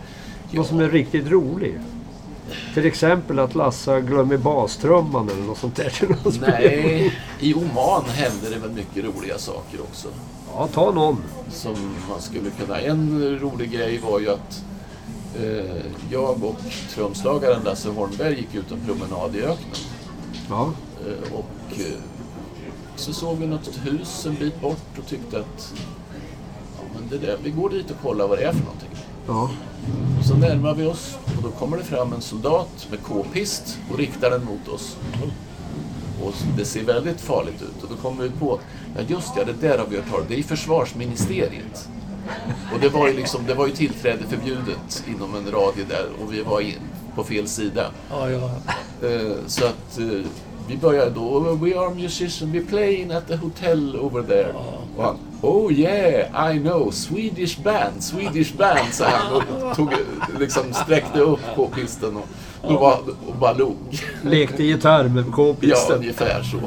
[SPEAKER 1] Någon som är riktigt rolig? Till exempel att Lassa glömmer bastrumman eller något sånt där till någon.
[SPEAKER 3] Nej, i Oman hände det väl mycket roliga saker också.
[SPEAKER 1] Ja, ta någon.
[SPEAKER 3] Som man skulle kunna... En rolig grej var ju att eh, jag och trumslagaren Lasse Holmberg gick ut en promenad i öknen.
[SPEAKER 1] Ja.
[SPEAKER 3] Eh, Och eh, så såg vi något hus en bit bort och tyckte att ja, men det där, vi går dit och kollar vad det är för någonting.
[SPEAKER 1] Ja.
[SPEAKER 3] Och så närmar vi oss och då kommer det fram en soldat med k-pist och riktar den mot oss. Och det ser väldigt farligt ut. Och då kommer vi på att, ja just ja, det där har vi hört talas Det är försvarsministeriet. Och det var ju liksom, det var ju tillträde förbjudet inom en radie där och vi var in på fel sida.
[SPEAKER 2] Ja, ja.
[SPEAKER 3] Eh, Så att eh, vi började då, "Oh, we are musicians, we playing at the hotel over there. Han, oh yeah, I know, Swedish band, Swedish band, sa han och tog, liksom sträckte upp på pisten och, och, bara, och bara log.
[SPEAKER 1] Lekte gitarr med
[SPEAKER 3] Ja,
[SPEAKER 1] k-pisten.
[SPEAKER 3] ungefär så.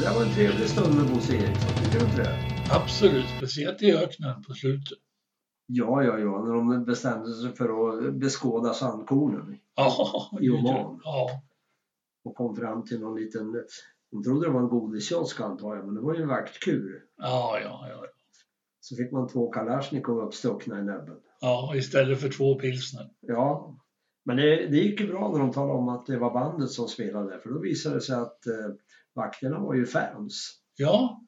[SPEAKER 1] Där var en trevlig stund med Bosse Eriksson, tycker du inte det?
[SPEAKER 2] Absolut, speciellt i öknen på slutet.
[SPEAKER 1] Ja, ja, ja, när de bestämde sig för att beskåda sandkornen
[SPEAKER 2] Ja,
[SPEAKER 1] I Oman.
[SPEAKER 2] Ja,
[SPEAKER 1] och kom fram till någon liten... De trodde det var en godiskiosk antar jag, men det var ju en vaktkur.
[SPEAKER 2] ja, ja, ja.
[SPEAKER 1] Så fick man två kalasjnikov uppstuckna i näbben.
[SPEAKER 2] ja istället för två pilsner.
[SPEAKER 1] Ja, men det, det gick ju bra när de talade om att det var bandet som spelade, för då visade det sig att eh, vakterna var ju fans.
[SPEAKER 2] Ja,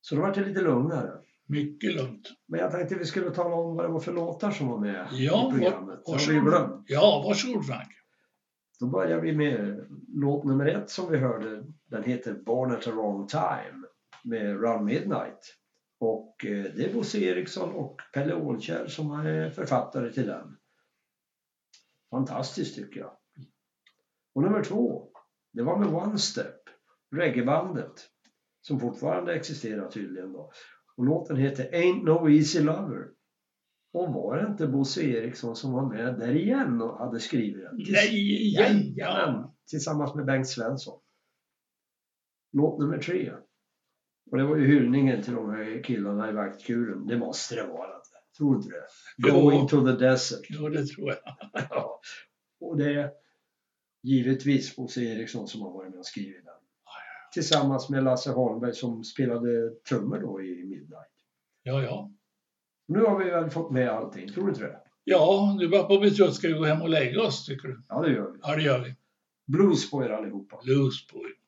[SPEAKER 1] Så då var det lite lugnare.
[SPEAKER 2] mycket lugnt.
[SPEAKER 1] Men jag tänkte vi skulle tala om vad det var för låtar som var med
[SPEAKER 2] Ja,
[SPEAKER 1] i programmet. Har ju
[SPEAKER 2] varsågod.
[SPEAKER 1] glömt.
[SPEAKER 2] Ja, varsågod Frank.
[SPEAKER 1] Då börjar vi med låt nummer ett som vi hörde. Den heter Born at a wrong time med Run Midnight. Och eh, det är Bosse Eriksson och Pelle Ålkjär som är författare till den. Fantastiskt tycker jag. Och nummer två, det var med One Step, reggaebandet, som fortfarande existerar tydligen då. Och låten heter Ain't No Easy Lover. Och var det inte Bosse Eriksson som var med där igen och hade skrivit den?
[SPEAKER 2] Nej, igen!
[SPEAKER 1] Jajamän, tillsammans med Bengt Svensson. Låt nummer tre. Och det var ju hyllningen till de här killarna i vaktkuren. Det måste det vara. Tror du det? Going to the desert.
[SPEAKER 2] Jo, det tror jag. [laughs]
[SPEAKER 1] Ja. Och det är givetvis Bosse Eriksson som har varit med och skrivit den. Tillsammans med Lasse Holmberg som spelade trummor då i Midnight.
[SPEAKER 2] Ja, ja.
[SPEAKER 1] Nu har vi väl fått med allting, tror du inte det?
[SPEAKER 2] Ja, nu börjar på bli trött. Ska vi gå hem och lägga oss, tycker du?
[SPEAKER 1] Ja, det gör vi.
[SPEAKER 2] Ja, det gör vi.
[SPEAKER 1] Blues på er allihopa.
[SPEAKER 2] Blues boy.